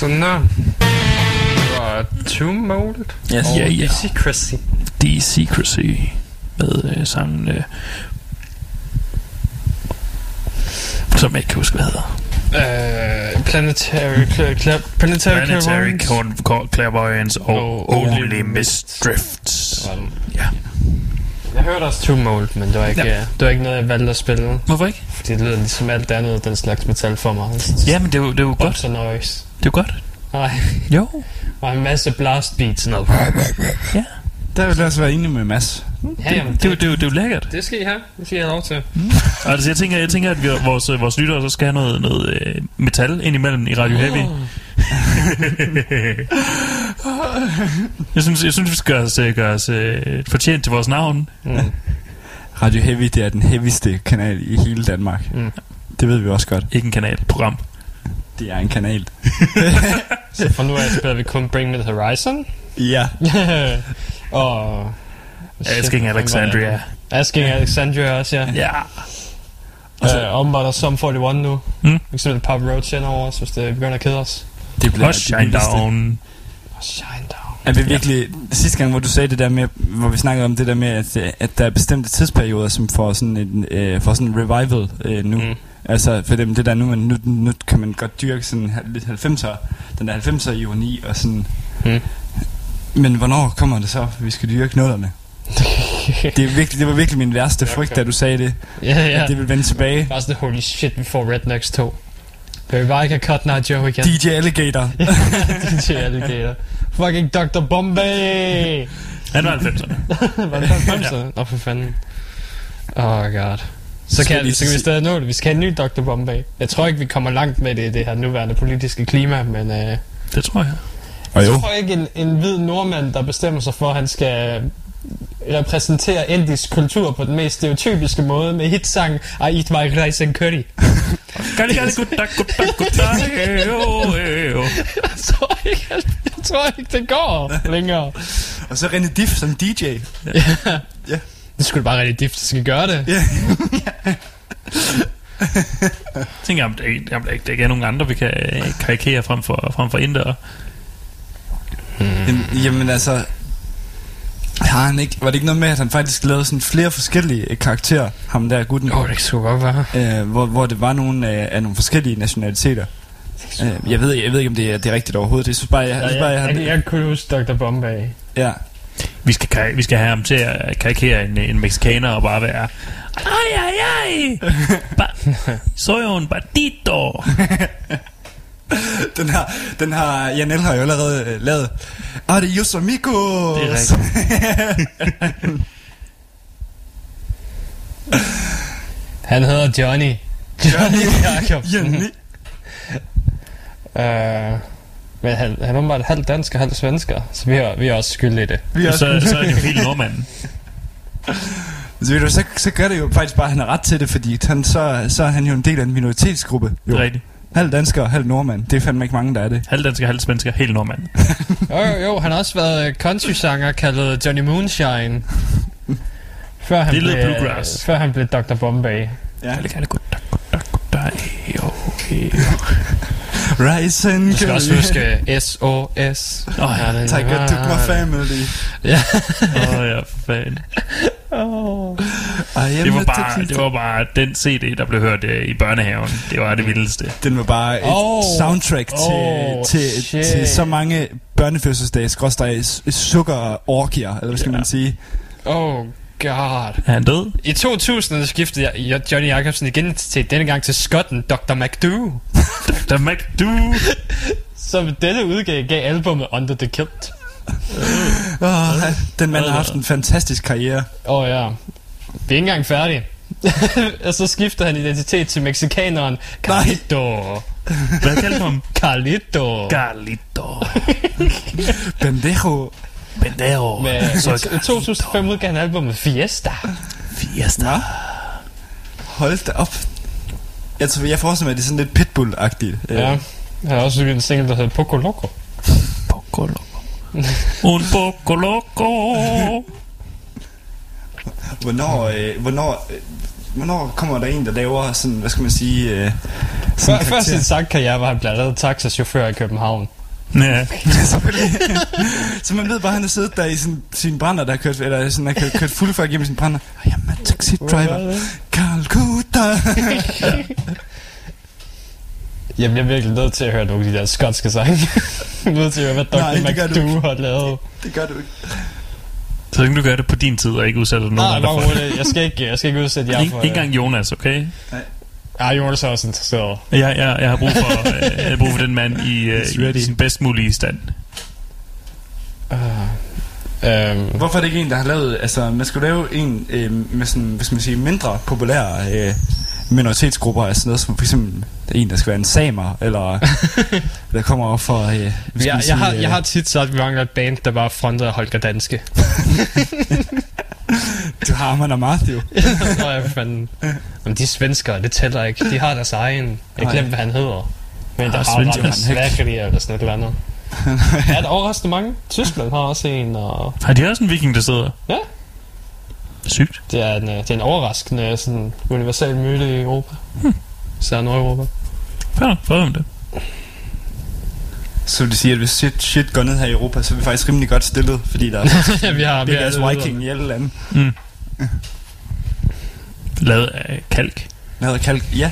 Sådan der. Det var Two Mold Yes. og Ja, ja. Secrecy. The Secrecy med øh, sangen, øh, som jeg ikke kan huske, hvad hedder. Uh, planetary, cl- cl- planetary, Planetary Clairvoyance. Con- Clairvoyance og Og Only Only Mist Drifts. Ja. Jeg hørte også Two Mold, men det var ikke, Ja. ja. det var ikke noget, jeg valgte at spille. Hvorfor ikke? Fordi det lyder ligesom alt andet, den slags metal for mig. Ja, men det er jo, det er jo godt. Noise. Det er godt. Nej. Jo. Og en masse blast beats. Sådan noget. Ja. Der vil jeg også være enig med Mads. Ja, jamen, Det, er jo- det, er jo- det er jo lækkert. Det skal I have. Det skal I have lov til. Altså, jeg tænker, jeg tænker at vi, vores, øh, vores lyttere så skal have noget, noget øh, metal indimellem i Radio Heavy. jeg, synes, jeg synes, vi skal gøre os, øh, gøre os øh, fortjent til vores navn. Mm. Radio Heavy, det er den heavyste kanal i hele Danmark. Mm. Det ved vi også godt. Ikke en kanal, program. Det er en kanal. Så fra nu af spiller vi kun Bring Me The Horizon. Ja. og... Asking Alexandria. Asking Alexandria også, ja. Ja. Uh, om var der Sum 41 nu. Mm. Vi kan spille Pop Roach ind over os, hvis det begynder at kede os. Det bliver Og det Shine. Down. Shine down. Er vi virkelig, sidste gang, hvor du sagde det der med, hvor vi snakkede om det der med, at, øh, at der er bestemte tidsperioder, som får sådan en, øh, får sådan en revival øh, nu. Mm. Altså, for dem, det der nu, man, nu, nu kan man godt dyrke sådan lidt 90'er, den der 90'er ironi og sådan. Mm. Men hvornår kommer det så, vi skal dyrke nullerne? det, er virkelig, det var virkelig min værste frygt, da du sagde det. Ja, ja. At det vil vende tilbage. Bare sådan, holy shit, vi får Rednecks 2. Vil vi bare ikke have Cut Night Joe igen? DJ Alligator. DJ Alligator. Fucking Dr. Bombay! Han var 90'erne. var det 90'erne? Nå, for fanden. Oh god. Så kan, vi så kan vi stadig nå det. Vi skal have en ny Dr. Bombay. Jeg tror ikke, vi kommer langt med det i det her nuværende politiske klima, men... Øh, Det tror jeg. Og jo. jeg tror ikke, en, en hvid nordmand, der bestemmer sig for, at han skal repræsentere indisk kultur på den mest stereotypiske måde med hitsang I eat my rice and curry. Gali, gali, gutta, gutta, gutta, jeg, tror ikke, at- jeg tror ikke, det går længere. Og så René Diff som DJ. Ja. Ja. Det skulle bare rigtig dift, skal gøre det. Ja. Jeg tænker, om der, ikke- om der ikke er nogen andre, vi kan øh, karikere frem for, frem for indere. Jamen, jamen altså, har han ikke, var det ikke noget med, at han faktisk lavede sådan flere forskellige øh, karakterer, ham der gutten? Åh, oh, det skulle godt være. øh, hvor, hvor det var nogle af, af nogle forskellige nationaliteter. Øh, jeg ved jeg ved ikke om det er, det er rigtigt overhovedet. Jeg synes bare jeg, jeg, synes bare, jeg, jeg, jeg, jeg, jeg kunne huske Dr. Bombay. ja. Vi skal, vi skal have ham til at karikere en, en mexikaner og bare være Ej, ej, ej ba- Soy un batito Den har, den har Janel har jo allerede øh, lavet. Adios amigos. Det er rigtigt. Han hedder Johnny. Johnny Jacobsen. Johnny. Uh, men han, han er åbenbart halvt dansk og halvt svensker, så vi er, vi er også skyldige i det. Vi er så, også, så er det jo helt nordmand så, ved du, så, så gør det jo faktisk bare, at han har ret til det, fordi han, så, så er han jo en del af en minoritetsgruppe. Det Jo. er rigtigt Halv dansker og halv nordmand. Det er fandme ikke mange, der er det. Halv dansker, halv svensker, helt nordmand Jo, jo, jo, han har også været country-sanger kaldet Johnny Moonshine. Før han, Det blev, bluegrass. før han blev Dr. Bombay. Ja. Gali, gali, gutta, gutta, gutta, eyo, eyo. Rise and Du skal også huske SOS. Åh, ja. Tiger took my family. Ja. Åh oh, ja, for fanden oh. Det var, a bare, det var bare den CD, der blev hørt øh, i børnehaven. Det var det vildeste. Den var bare et Oh. oh, soundtrack til, Oh, til, shit. til så mange børnefødselsdage, skråstrej sukkerorgier, eller hvad skal Ja. man sige? oh god. Er han død? I 2000 skiftede jeg- jeg Johnny Jacobsen igen til denne gang til skotten Dr. McDo. Der McDo. Som denne udgav gav albumet Under the Kilt. Oh, den mand har haft en fantastisk karriere. Åh oh, ja. Vi er ikke engang færdige. og så skifter han identitet til mexikaneren Carlito. Hvad kaldte du ham? Carlito. Carlito. Pendejo. Pendejo. Med, Så I 2005 udgav han albumet Fiesta. Fiesta. Hold da op. Jeg, tror, jeg forestiller mig, at det er sådan lidt pitbull-agtigt. Ja. Han har også udgivet en single, der hedder Poco Loco. Poco loco. Un poco loco. Hvornår, øh, hvornår øh, hvornår kommer der en, der laver sådan, hvad skal man sige... Øh, Før, en før karakter? sin sangkarriere var han blandt andet taxachauffør i København. Ja. Så man ved bare, at han har siddet der i sin, sin brænder, der har kørt, eller sådan, har kørt, kørt fuld folk gennem sin brænder. Jamen, taxi driver. Calcutta. Jeg bliver virkelig nødt til at høre nogle af de der skotske sange. Jeg er nødt til at høre, hvad Nej, Dr. det gør du McDo har lavet. det gør du ikke. Så kan du gøre det på din tid, og ikke udsætte nogen Nej, andre for roligt. Jeg skal ikke, jeg skal ikke udsætte jer for... ikke engang Jonas, okay? Ja, Jonas er også interesseret. Jeg, jeg, jeg, har brug for, øh, jeg har brug for den mand i, øh, ready. i sin bedst mulige stand. Øhm, Hvorfor er det ikke en, der har lavet... Altså, man skulle lave en øh, med sådan, skal man sige, mindre populære øh, minoritetsgrupper. Altså noget som for eksempel der en, der skal være en samer, eller der kommer op for... Øh, skal jeg, man jeg, sige, har, øh, jeg har tit sagt, at vi mangler et band, der var frontet af Holger Danske. Du har Arman og Matthew. Nå, jeg fanden. Men de svenskere, det tæller ikke. De har deres egen. Jeg glemte, hvad han hedder. Men der Ah, har svenskere. ret svækkerier eller sådan et eller andet. er der overraskende mange? Tyskland har også en, og Har de også en viking, der sidder? Ja. Sygt. det er en, øh, det er en overraskende sådan, universal myte i Europa. Hmm. Så Nordeuropa. Ja, prøv om det. Så vil det sige, at hvis shit, shit går ned her i Europa, så er vi faktisk rimelig godt stillet, fordi der er ja, vi har, det vi er deres viking i alle lande. Mm. Lavet af kalk. Lavet af kalk, ja.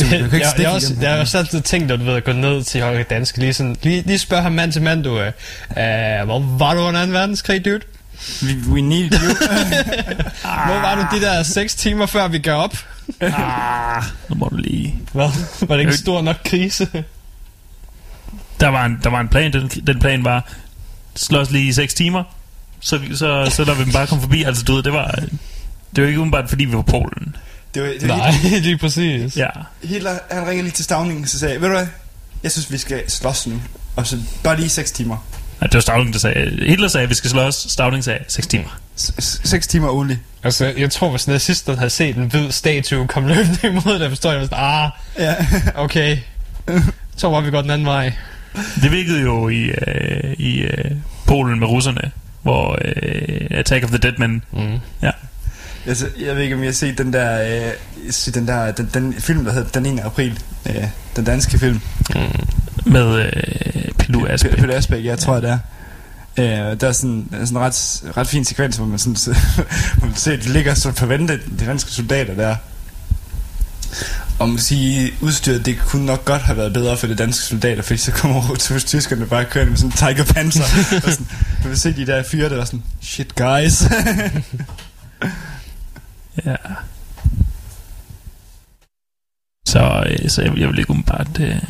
Du, du kan ikke jeg, jeg, også, jeg har også altid tænkt, at du ved, at gå ned til Holger Danske, lige, sådan, lige, lige spørge ham mand til mand, du, øh, øh, hvor var du under 2. verdenskrig, dude? We, we need you. Hvor var du de der 6 timer, før vi gav op? Ah, nu må du lige... Hvad? Var det ikke en stor nok krise? Der var en, der var en plan. Den, den plan var, slås lige i 6 timer, så, så, så lader vi dem bare komme forbi. Altså, du ved, det var... Det var ikke umiddelbart, fordi vi var på Polen. Det var, det var Nej, lige præcis. Ja. Hitler, han ringede lige til Stavningen, så sagde, ved du hvad, jeg synes, vi skal slås nu. Og så bare lige 6 timer. Nej, det var Stavling, der sagde... Hitler sagde, at vi skal slås. Stavling sagde 6 timer. 6 timer only. Altså, jeg tror, hvis nazisterne havde set en hvid statue komme løbende imod det, forstår jeg, sådan, ah, Ja. okay. Så var vi godt den anden vej. Det virkede jo i, øh, i øh, Polen med russerne, hvor øh, Attack of the Dead Men... Mm. Ja. Altså, jeg ved ikke, om I har set den der, øh, se den der den, den film, der hedder Den 1. april. Øh, den danske film. Med øh, Pilu Asbæk. Peter Asbæk, jeg tror, det er. Øh, der er sådan, sådan en ret, ret fin sekvens, hvor man, sådan, hvor man ser, at de ligger så forventet, de danske soldater der. Og man sige, udstyret, det kunne nok godt have været bedre for de danske soldater, fordi så kommer til tyskerne bare kørende med sådan en Tiger Panzer. og sådan, man vil se de der fyre, der var sådan, shit guys. Ja. Så, øh, så jeg, jeg vil ikke umiddelbart... Øh...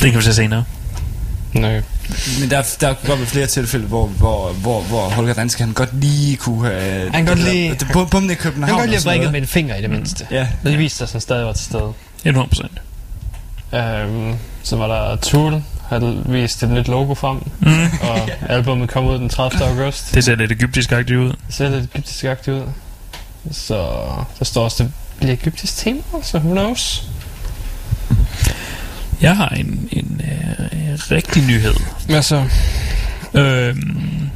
Den kan vi se senere. Nej. Men der, der kunne godt være flere tilfælde, hvor, hvor, hvor, hvor Holger Danske, han godt lige kunne have... Han godt lige- Det, bum, bum, i København. Han godt lige have sådan brækket med en finger i det mindste. Ja. Det viste sig, at han stadig var til stede. 100 procent. Um, så var der Tool, han viste et nyt logo frem, Mm. og albumet kom ud den 30. august. Det ser lidt egyptisk-agtigt ud. Det ser lidt egyptisk ud. Så der står også, det bliver egyptisk tema, så who knows? Jeg har en, en øh, rigtig nyhed. Hvad så? Øhm,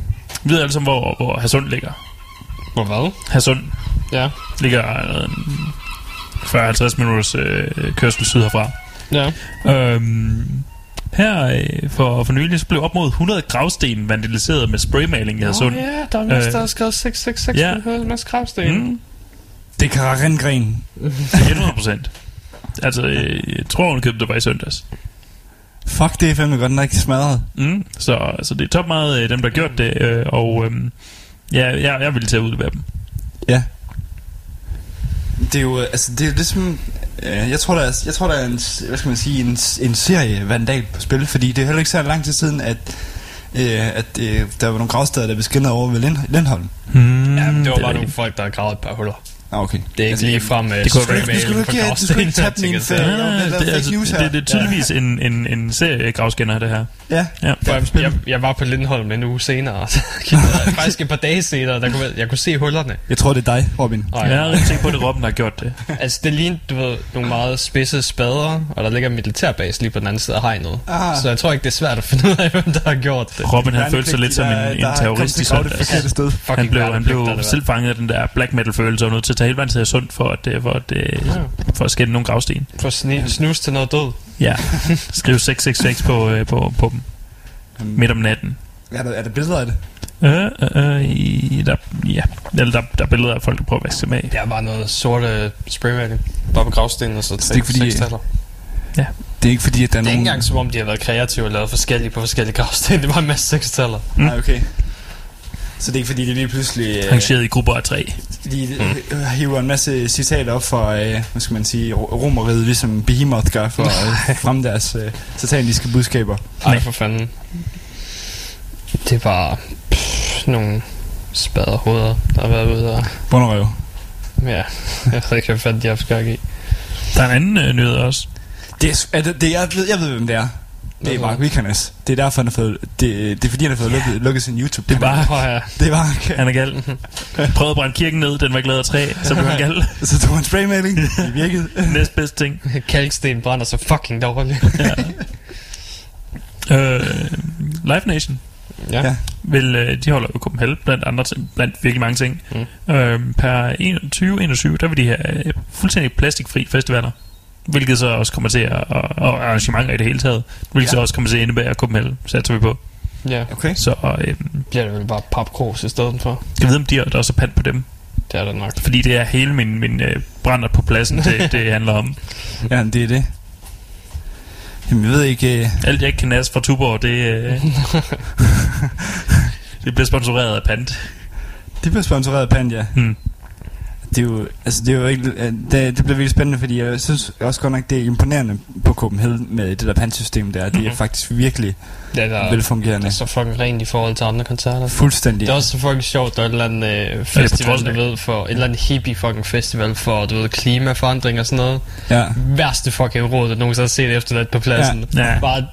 vi ved alle sammen, hvor, hvor Hadsund ligger. Hvor hvad? Hadsund Ja. ligger øh, 40-50 minutters øh, kørsel syd herfra. Ja. Øhm, her øh, for, for nylig så blev op mod 100 gravsten vandaliseret med spraymaling i Hadsund. Åh ja, der er en masse, Øh, der har skrevet 666 ja. ja. en masse kravsten. Mm, Det kan Rengren. 100 procent. Altså, øh, jeg tror, hun købte det var i søndags. Fuck, det er fandme godt nok smadret. Mm, så, så det er top meget øh, dem, der har gjort det, øh, og øh, ja, jeg, jeg vil til at udlevere dem. Ja. Det er jo, øh, altså, det er ligesom... Øh, jeg tror, der er, jeg tror, der er en, hvad skal man sige, en, en serie vandal på spil, fordi det er heller ikke så lang tid siden, at, øh, at øh, der var nogle gravsteder, der blev skinnet over ved Lind, Lindholm. Hmm, Ja, men det var er bare nogle folk, der har gravet et par huller. Ah, okay. Det er ikke lige frem med Det kunne straight være- du skulle ikke- du skulle ikke ferie. Ah, det er altså, tydeligvis en, en, en serie gravscanner, det her. Ja. Ja. For jeg, jeg, jeg var på Lindholm en uge senere, så faktisk et par dage senere, der kunne, jeg- kunne se hullerne. Jeg tror, det er dig, Robin. Og Jeg er rigtig sikker på, at det der har gjort det. Altså, det lignede, du ved, nogle meget spidse spader, og der ligger en militærbase lige på den anden side af hegnet. Ah. Så jeg tror ikke, det er svært at finde ud af, hvem der har gjort det. Robin han følte sig lidt som en, en terrorist i søndag. søndags. Sted. Han blev, han blev selv fanget af den der black metal følelse og nødt til at tage hele vejen til sundt for at, for at, øh, for at skænde nogle gravsten. For at snuse til noget død. Ja. Skriv 666 på, øh, på, på dem. Midt om natten. Er der, er der billeder af det? Øh, øh, øh, i- der, ja, eller der, der er billeder af folk, der prøver at vaske med. Det er bare noget sorte spraymaling. Bare på gravstenen, og så det er ikke fordi- sekstaller. Det er ikke fordi, at der er Det er ikke nogen... engang som om, de har været kreative og lavet forskellige på forskellige gravsten. Det var en masse sekstaller. Mm. Nej, okay. Så det er ikke fordi, det lige pludselig... øh, Rangeret i grupper af tre. De mm. hiver en masse citater op for, øh, hvad skal man sige, ro- romeriet, ligesom Behemoth gør for at fremme deres øh, sataniske budskaber. Ej, for fanden. Det var pff, nogle spaderhoveder, der har været ude og... Bunderøv. Ja, jeg ved ikke, hvad fanden de har skak i. Der er en anden øh, nyhed også. Det er, er det, det, jeg, ved, jeg ved, hvem det er. Det er Mark Vikernes. Det er derfor, han har fået... Det, det er fordi, han har fået yeah. lukket, lukket sin YouTube. Det er bare, Prøv her. Det var... han er gal. Prøvede at brænde kirken ned, den var lavet af træ, så blev han gal. Så tog han spraymaling. Det virkede. Næstbedste ting. Kalksten brænder så fucking dårligt. Øh, Live Nation. Ja. Ja. Vil, øh, de holder jo Copenhagen blandt andre ting, blandt virkelig mange ting. Mm. Øh, per 2021, der vil de have øh, fuldstændig plastikfri festivaler. Hvilket så også kommer til at, og, og arrangementer i det hele taget, hvilket ja. så også kommer til at indebære Copenhagen, satser vi på. Ja. Okay. Så øh, Bliver det vel bare papkros i stedet for? jeg ved, om de har, der også er pant på dem. Det er der nok. Fordi det er hele min, min øh, brænder på pladsen, det, det handler om. Ja, det er det. Jamen, jeg ved ikke... Øh, Alt jeg ikke kan nas fra Tuborg, det, øh, det bliver sponsoreret af pant. det bliver sponsoreret af Pand, ja. Hmm. Det er jo, altså det er jo ikke, øh, det, det bliver virkelig spændende, fordi jeg synes også godt nok, det er imponerende på Copenhagen med det der pandsystem der. Det er Mhm. faktisk virkelig Det er der, velfungerende. det er så fucking rent i forhold til andre koncerter. Fuldstændig. Det er også så fucking sjovt, der er et eller andet øh, festival, trods du ved, for et eller andet hippie fucking festival for, du ved, klimaforandring og sådan noget. Ja. Værste fucking råd, der nogensinde har set efterladt på pladsen. Ja. Ja. Bare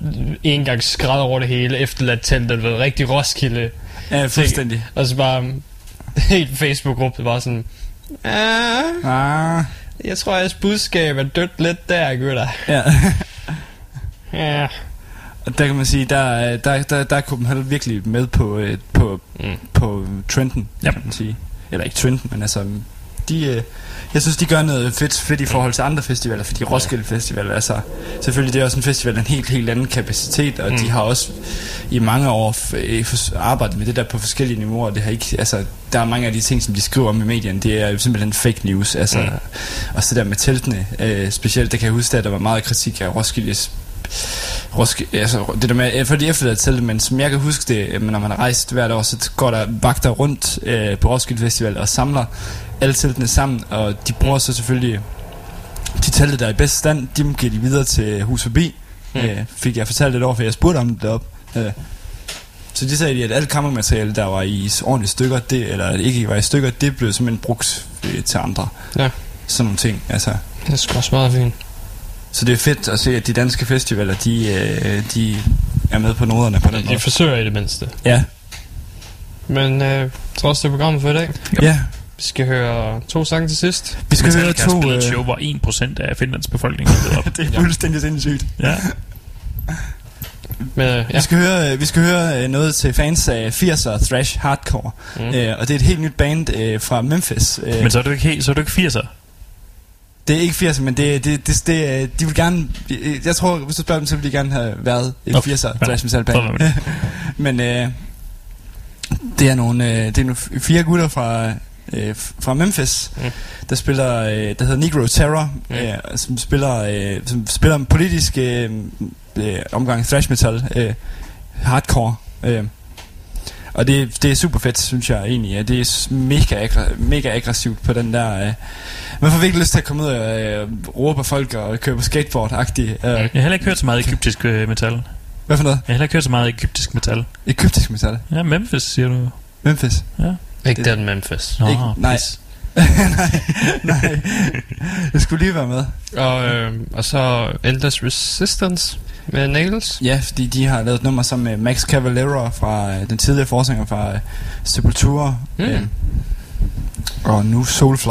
en gang skræd over det hele, efterladt telt, det var rigtig Roskilde. Ja, fuldstændig. Og så bare helt Facebook-gruppe, det var sådan, ah, Ah, jeg tror, jeres budskab er dødt lidt der, gutter. ja. Ja. Og der kan man sige, der, er- der, der, der er Copenhagen virkelig med på, øh, på, Mm. på trenden, Ja. kan man sige. Eller ikke trenden, men altså, de, øh, jeg synes, de gør noget fedt, fedt i forhold til andre festivaler, fordi Roskilde Festival, altså, selvfølgelig det er også en festival af en helt, helt anden kapacitet, og mm. de har også i mange år øh, arbejdet med det der på forskellige niveauer, det har ikke, altså, der er mange af de ting, som de skriver om i medierne, det er jo simpelthen fake news, altså, mm. og så der med teltene, øh, specielt, det kan jeg huske, at der var meget kritik af Roskildes Roskilde, altså det der med, for de efterladte til men som jeg kan huske det, øh, når man har rejst hvert år, så går der vagter rundt øh, på Roskilde Festival og samler alle teltene sammen, og de bruger så selvfølgelig de telte, der er i bedste stand, de giver de videre til Hus Forbi, mm. øh, fik jeg fortalt lidt over, for jeg spurgte om det deroppe. Øh, så de sagde, de, at alt kammermateriale, der var i ordentlige stykker, det, eller ikke var i stykker, det blev simpelthen brugt øh, til andre. Ja. Sådan nogle ting, altså. Det er sgu også meget fint. Så det er fedt at se, at de danske festivaler, de, øh, de er med på noderne på den De måde. forsøger i det mindste. Ja, Men øh, tror også, det er programmet for i dag. ja. Vi skal høre to sange til sidst. Vi skal høre to... spillet et Øh, show, hvor 1% af Finlands befolkning er blevet op. det er fuldstændig sindssygt. Ja. Men øh, Ja. ja, Vi skal høre, øh, vi skal høre øh, noget til fans af 80'er thrash hardcore. Mm. Øh, og det er et helt nyt band øh, fra Memphis. Øh, Men så er du ikke, helt, så er du ikke 80'er. det er ikke 80'er, men det, det, det, det, øh, de vil gerne... øh, Jeg tror, hvis du spørger dem, så vil de gerne have været et Okay. 80'er Ja. thrash metal band. men øh, det er nogle, øh, det er nogle fire gutter fra, øh, fra Memphis, Mm. der spiller, øh, der hedder Negro Terror, Mm. øh, som spiller, øh, som spiller en politisk øh, øh, omgang thrash metal, øh, hardcore. Øh. Og det, det er super fedt, synes jeg egentlig. Ja. Det er mega, aggra- mega aggressivt på den der... Øh. Man får virkelig lyst til at komme ud og øh, råbe på folk og køre på skateboard-agtigt. Øh. Jeg har heller ikke hørt så meget egyptisk øh, metal. Hvad for noget? Jeg har heller ikke hørt så meget egyptisk metal. Egyptisk metal. Ja, Memphis, siger du. Memphis. Ja. Ikke den Memphis. Nå, Ikke- nej. nej, nej. Det skulle lige være med. Og, øh, og så Endless Resistance med Nails. Ja, fordi de har lavet et nummer sammen med Max Cavalera fra øh, den tidligere forsanger fra øh, Sepultura. Mm. Øh, og nu Soulfly.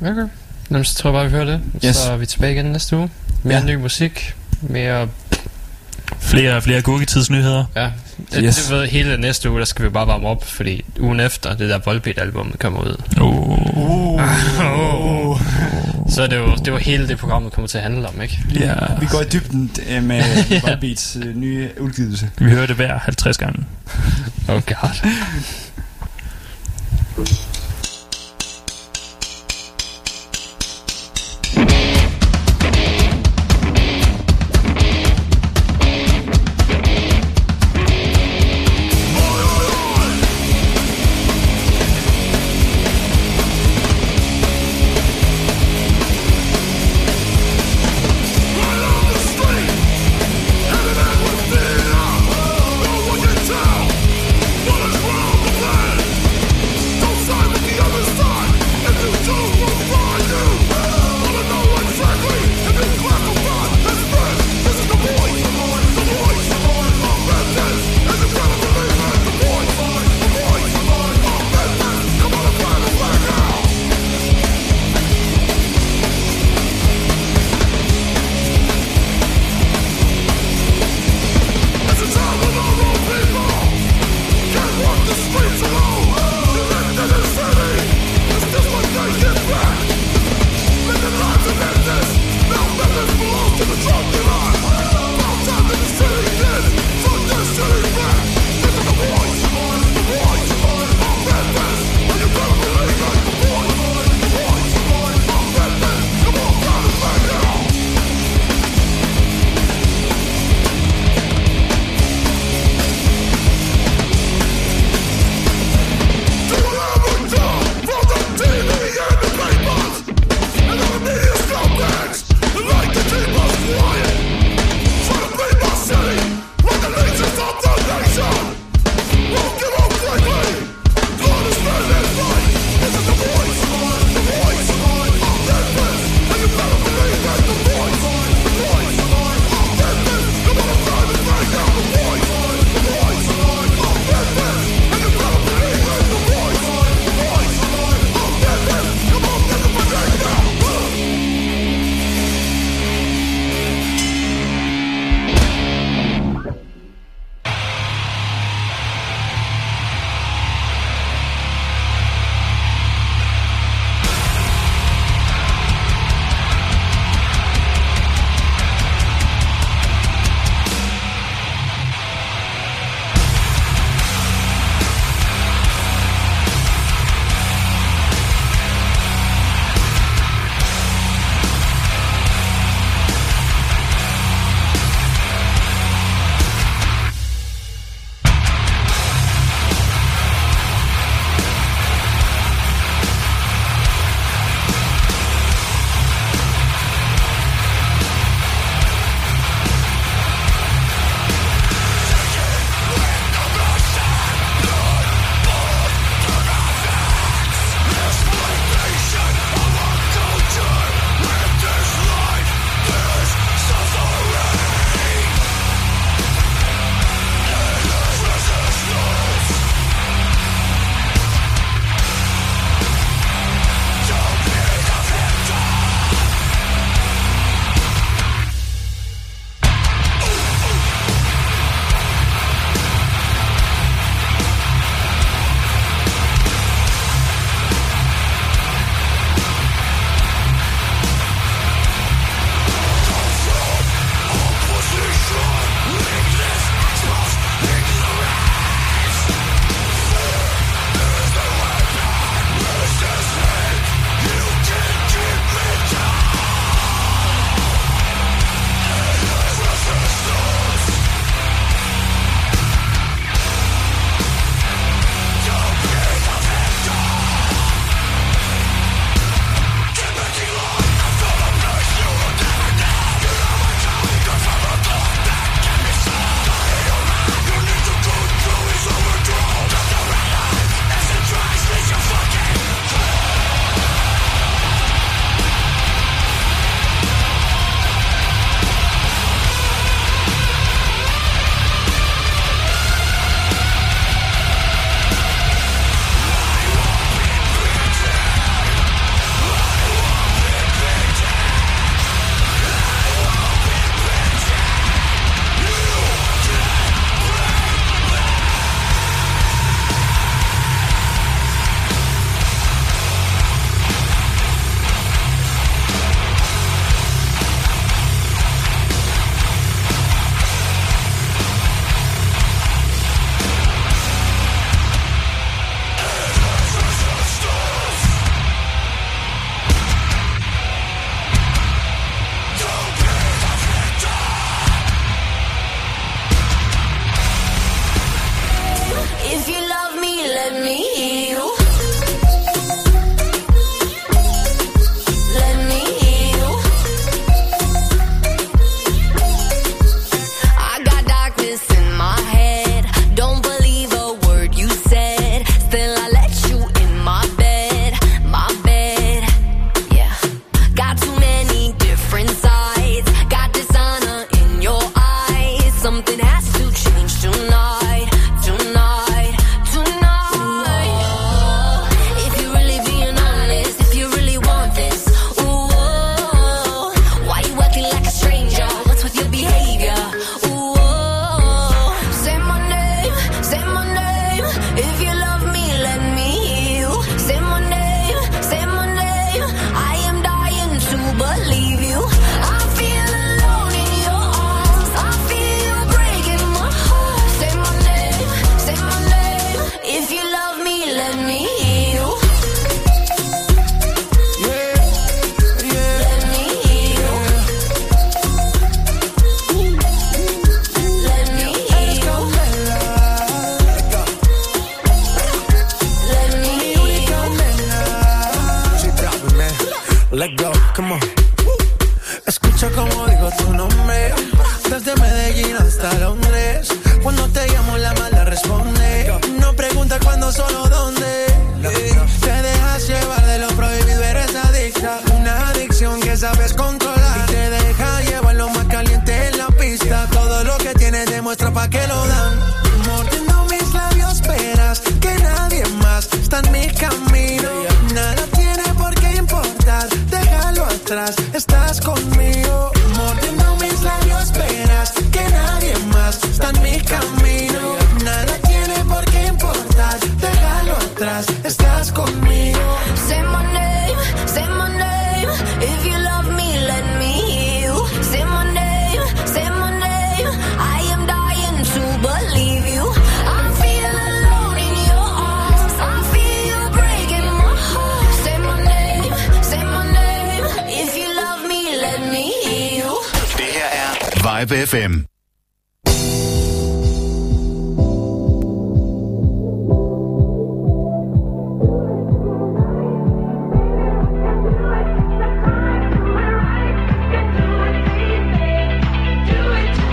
Okay. Jamen, så tror jeg bare, vi hører det. Yes. Så er vi tilbage igen næste uge. Mere Ja. ny musik. Mere... Flere, flere gurketidsnyheder. Ja. Det, Yes. det ved, hele næste uge, der skal vi bare varme op, fordi ugen efter, det der Volbeat-album kommer ud. Oh. Oh. Så er det jo, det var hele det program, der kommer til at handle om, ikke? Ja. Vi går i dybden øh, med Volbeats øh, nye udgivelse. Vi hører det hver 50 gange. Oh god.